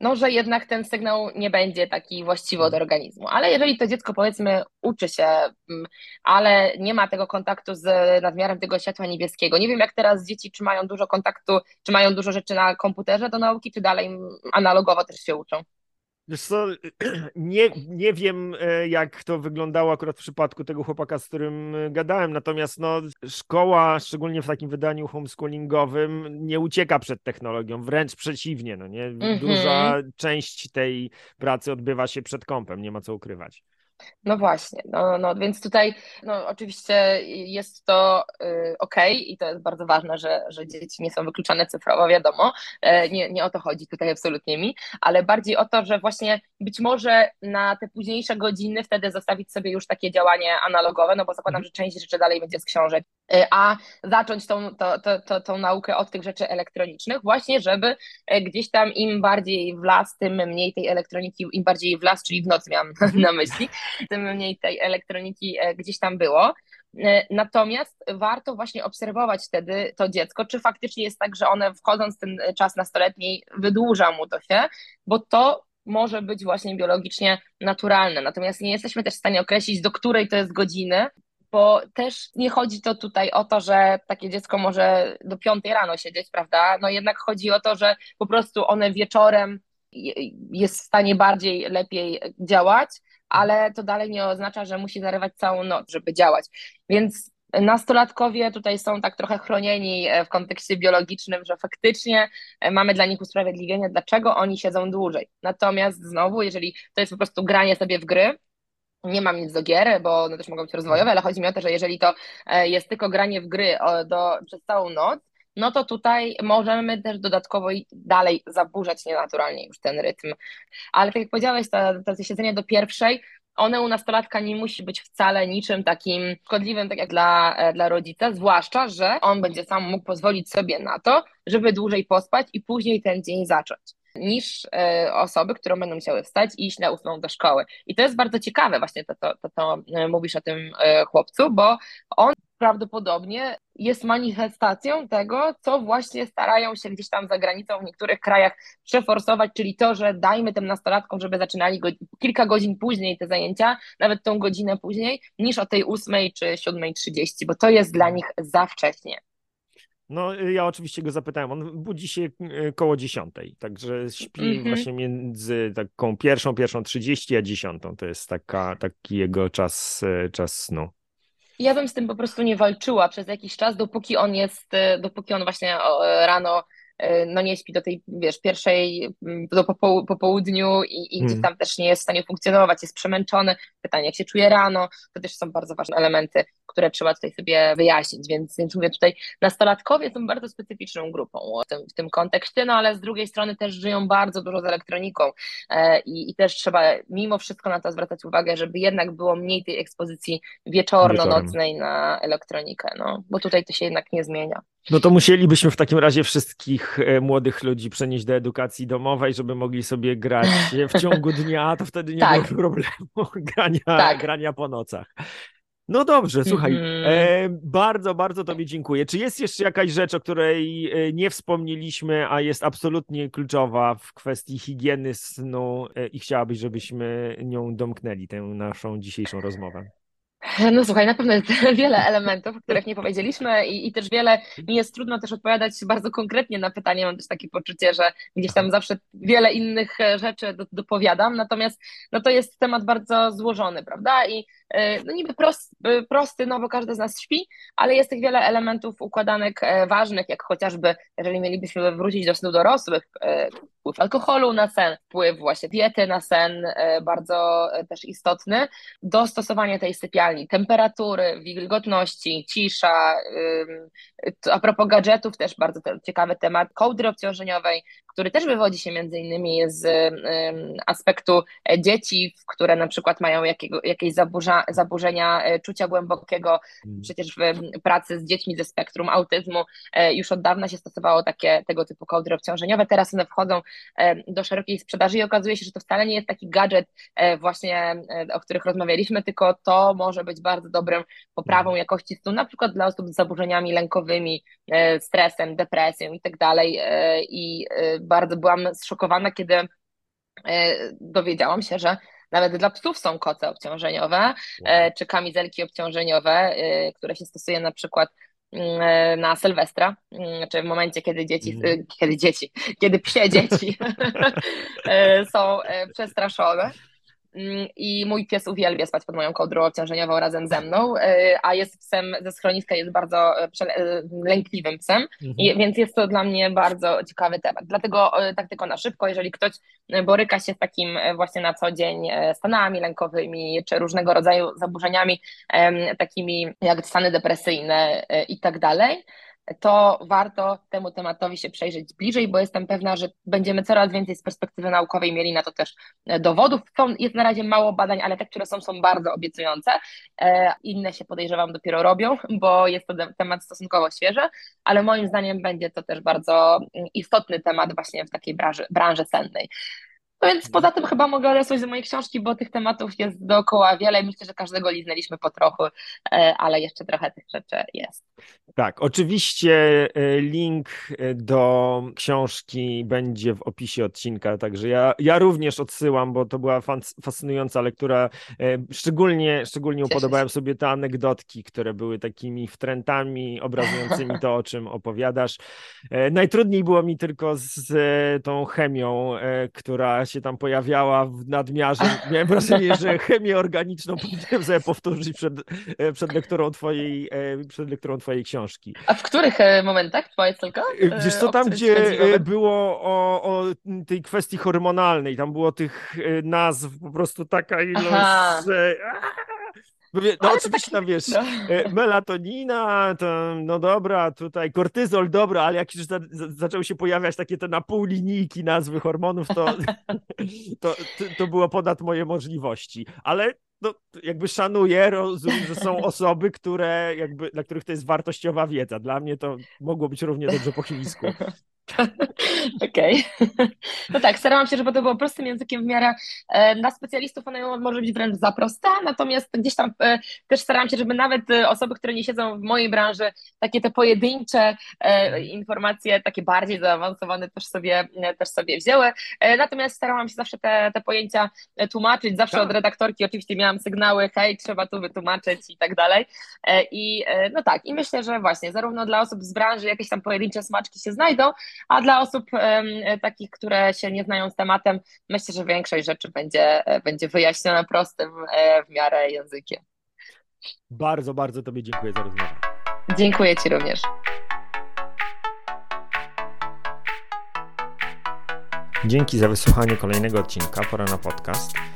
no, że jednak ten sygnał nie będzie taki właściwy od organizmu. Ale jeżeli to dziecko powiedzmy uczy się, mm, ale nie ma tego kontaktu z nadmiarem tego światła niebieskiego, nie wiem jak teraz dzieci, czy mają dużo kontaktu, czy mają dużo rzeczy na komputerze do nauki, czy dalej analogowo też się uczą. Wiesz co, <clears throat> nie, nie wiem e, jak to wyglądało akurat w przypadku tego chłopaka, z którym e, gadałem, natomiast no, szkoła, szczególnie w takim wydaniu homeschoolingowym, nie ucieka przed technologią, wręcz przeciwnie, no nie? Duża mm -hmm. część tej pracy odbywa się przed kąpem, nie ma co ukrywać. No właśnie, no, no więc tutaj no, oczywiście jest to y, ok i to jest bardzo ważne, że, że dzieci nie są wykluczane cyfrowo, wiadomo, y, nie, nie o to chodzi tutaj absolutnie mi, ale bardziej o to, że właśnie być może na te późniejsze godziny wtedy zostawić sobie już takie działanie analogowe, no bo zakładam, że część rzeczy dalej będzie z książek, a zacząć tą, to, to, to, tą naukę od tych rzeczy elektronicznych, właśnie żeby y, gdzieś tam im bardziej w las, tym mniej tej elektroniki, im bardziej w las, czyli w noc miałam <laughs> na myśli, tym mniej tej elektroniki e, gdzieś tam było. Natomiast warto właśnie obserwować wtedy to dziecko, czy faktycznie jest tak, że one wchodząc ten czas nastoletni wydłuża mu to się, bo to może być właśnie biologicznie naturalne. Natomiast nie jesteśmy też w stanie określić, do której to jest godziny, bo też nie chodzi to tutaj o to, że takie dziecko może do piątej rano siedzieć, prawda? No jednak chodzi o to, że po prostu one wieczorem jest w stanie bardziej, lepiej działać, ale to dalej nie oznacza, że musi zarywać całą noc, żeby działać. Więc nastolatkowie tutaj są tak trochę chronieni e, w kontekście biologicznym, że faktycznie e, mamy dla nich usprawiedliwienie, dlaczego oni siedzą dłużej. Natomiast znowu, jeżeli to jest po prostu granie sobie w gry, nie mam nic do gier, bo one też mogą być rozwojowe, ale chodzi mi o to, że jeżeli to e, jest tylko granie w gry do, przez całą noc, no to tutaj możemy też dodatkowo dalej zaburzać nienaturalnie już ten rytm. Ale tak jak powiedziałeś, to, to siedzenie do pierwszej, one u nastolatka nie musi być wcale niczym takim szkodliwym, tak jak dla, e, dla rodzica, zwłaszcza, że on będzie sam mógł pozwolić sobie na to, żeby dłużej pospać i później ten dzień zacząć niż e, osoby, które będą musiały wstać i iść na ósmą do szkoły. I to jest bardzo ciekawe właśnie to, to, to, to e, mówisz o tym chłopcu, bo on prawdopodobnie jest manifestacją tego, co właśnie starają się gdzieś tam za granicą w niektórych krajach przeforsować, czyli to, że dajmy tym nastolatkom, żeby zaczynali go, kilka godzin później te zajęcia, nawet tą godzinę później, niż o tej ósmej czy siódmej trzydzieści, bo to jest dla nich za wcześnie. No, ja oczywiście go zapytałem. On budzi się e, koło dziesiątej, także śpi mm -hmm. właśnie między taką pierwszą, pierwszą trzydzieści, a dziesiątą. To jest taka, taki jego czas, e, czas snu. Ja bym z tym po prostu nie walczyła przez jakiś czas, dopóki on jest, dopóki on właśnie rano no nie śpi do tej, wiesz, pierwszej, mm, do po południu i, i gdzieś hmm. tam też nie jest w stanie funkcjonować, jest przemęczony. Pytanie, jak się czuje rano, to też są bardzo ważne elementy, które trzeba tutaj sobie wyjaśnić, więc, więc mówię tutaj, nastolatkowie są bardzo specyficzną grupą w tym, w tym kontekście, no ale z drugiej strony też żyją bardzo dużo z elektroniką e, i, i też trzeba mimo wszystko na to zwracać uwagę, żeby jednak było mniej tej ekspozycji wieczorno-nocnej na elektronikę, no, bo tutaj to się jednak nie zmienia. No to musielibyśmy w takim razie wszystkich e, młodych ludzi przenieść do edukacji domowej, żeby mogli sobie grać w ciągu <laughs> dnia, to wtedy nie tak. było problemu <laughs> grania, tak. grania po nocach. No dobrze, słuchaj, mm-hmm. e, bardzo, bardzo Tobie dziękuję. Czy jest jeszcze jakaś rzecz, o której e, nie wspomnieliśmy, a jest absolutnie kluczowa w kwestii higieny snu e, i chciałabyś, żebyśmy nią domknęli tę naszą dzisiejszą rozmowę? No słuchaj, na pewno jest <laughs> wiele elementów, o których nie powiedzieliśmy i, i też wiele, mi jest trudno też odpowiadać bardzo konkretnie na pytanie, mam też takie poczucie, że gdzieś tam zawsze wiele innych rzeczy do, dopowiadam, natomiast no to jest temat bardzo złożony, prawda? I no niby prosty, prosty, no bo każdy z nas śpi, ale jest tych wiele elementów układanek ważnych, jak chociażby, jeżeli mielibyśmy wrócić do snu dorosłych, wpływ alkoholu na sen, wpływ właśnie diety na sen, bardzo też istotny, dostosowanie tej sypialni, temperatury, wilgotności, cisza, a propos gadżetów też bardzo ciekawy temat kołdry obciążeniowej, który też wywodzi się między innymi z aspektu dzieci, które na przykład mają jakiego, jakieś zaburza, zaburzenia e, czucia głębokiego, mm. przecież w pracy z dziećmi ze spektrum autyzmu e, już od dawna się stosowało takie tego typu kołdry obciążeniowe, teraz one wchodzą do szerokiej sprzedaży i okazuje się, że to wcale nie jest taki gadżet e, właśnie, o których rozmawialiśmy, tylko to może być bardzo dobrym poprawą mm. jakości snu, na przykład dla osób z zaburzeniami lękowymi, stresem, depresją i tak dalej i bardzo byłam zszokowana, kiedy e, dowiedziałam się, że nawet dla psów są koce obciążeniowe wow. czy kamizelki obciążeniowe, e, które się stosuje na przykład mm, na Sylwestra, mm, czy w momencie, kiedy dzieci, mm. kiedy dzieci, kiedy psie dzieci <laughs> <laughs> są przestraszone. Mm, i mój pies uwielbia spać pod moją kołdrą obciążeniową razem ze mną, e, a jest psem ze schroniska, jest bardzo e, e, lękliwym psem, mhm. I, więc jest to dla mnie bardzo ciekawy temat. Dlatego tak tylko na szybko, jeżeli ktoś boryka się z takim właśnie na co dzień stanami lękowymi, czy różnego rodzaju zaburzeniami, takimi jak stany depresyjne i tak dalej, to warto temu tematowi się przejrzeć bliżej, bo jestem pewna, że będziemy coraz więcej z perspektywy naukowej mieli na to też e, dowodów. Są, jest na razie mało badań, ale te, które są, są bardzo obiecujące. E, inne się podejrzewam dopiero robią, bo jest to temat stosunkowo świeży, ale moim zdaniem będzie to też bardzo mm, istotny temat właśnie w takiej branży, branży sennej. No więc poza tym chyba mogę odesłać do mojej książki, bo tych tematów jest dookoła wiele myślę, że każdego liznęliśmy po trochu, e, ale jeszcze trochę tych rzeczy jest. Tak, oczywiście e, link e, do książki będzie w opisie odcinka, także ja, ja również odsyłam, bo to była fascynująca lektura. Szczególnie, szczególnie upodobałem sobie te anegdotki, które były takimi wtrętami obrazującymi to, o czym opowiadasz. Najtrudniej było mi tylko z tą chemią, która się tam pojawiała w nadmiarze. <laughs> Miałem wrażenie, że chemię organiczną powinienem sobie powtórzyć przed, e, przed, lekturą twojej, e, przed lekturą twojej książki. A w których e, momentach, powiedz tylko? Wiesz co, tam gdzie było o, o tej kwestii hormonalnej, tam było tych nazw po prostu taka ilość, Aha. że... Mówię, no oczywiście tam wiesz, no. E, melatonina, to no dobra, tutaj kortyzol, dobra, ale jak już za, za, zaczęły się pojawiać takie te na pół linijki nazwy hormonów, to, <laughs> to, to było ponad moje możliwości. Ale no, jakby szanuję, rozumiem, że są <laughs> osoby, które jakby, dla których to jest wartościowa wiedza. Dla mnie to mogło być równie dobrze po chińsku. <laughs> Okej. Okay. <laughs> No tak, starałam się, żeby to było prostym językiem w miarę e, dla specjalistów ona może być wręcz za prosta, natomiast gdzieś tam e, też starałam się, żeby nawet e, osoby, które nie siedzą w mojej branży, takie te pojedyncze informacje, takie bardziej zaawansowane też sobie, też sobie wzięły. Natomiast starałam się zawsze te, te pojęcia tłumaczyć, zawsze tak. od redaktorki oczywiście miałam sygnały, hej, trzeba tu wytłumaczyć i tak dalej. I no tak, i myślę, że właśnie zarówno dla osób z branży jakieś tam pojedyncze smaczki się znajdą, a dla osób takich, które się nie znają z tematem, myślę, że większość rzeczy będzie, e, będzie wyjaśniona prostym e, w miarę językiem. Bardzo, bardzo Tobie dziękuję za rozmowę. Dziękuję Ci również. Dzięki za wysłuchanie kolejnego odcinka Pora na podcast.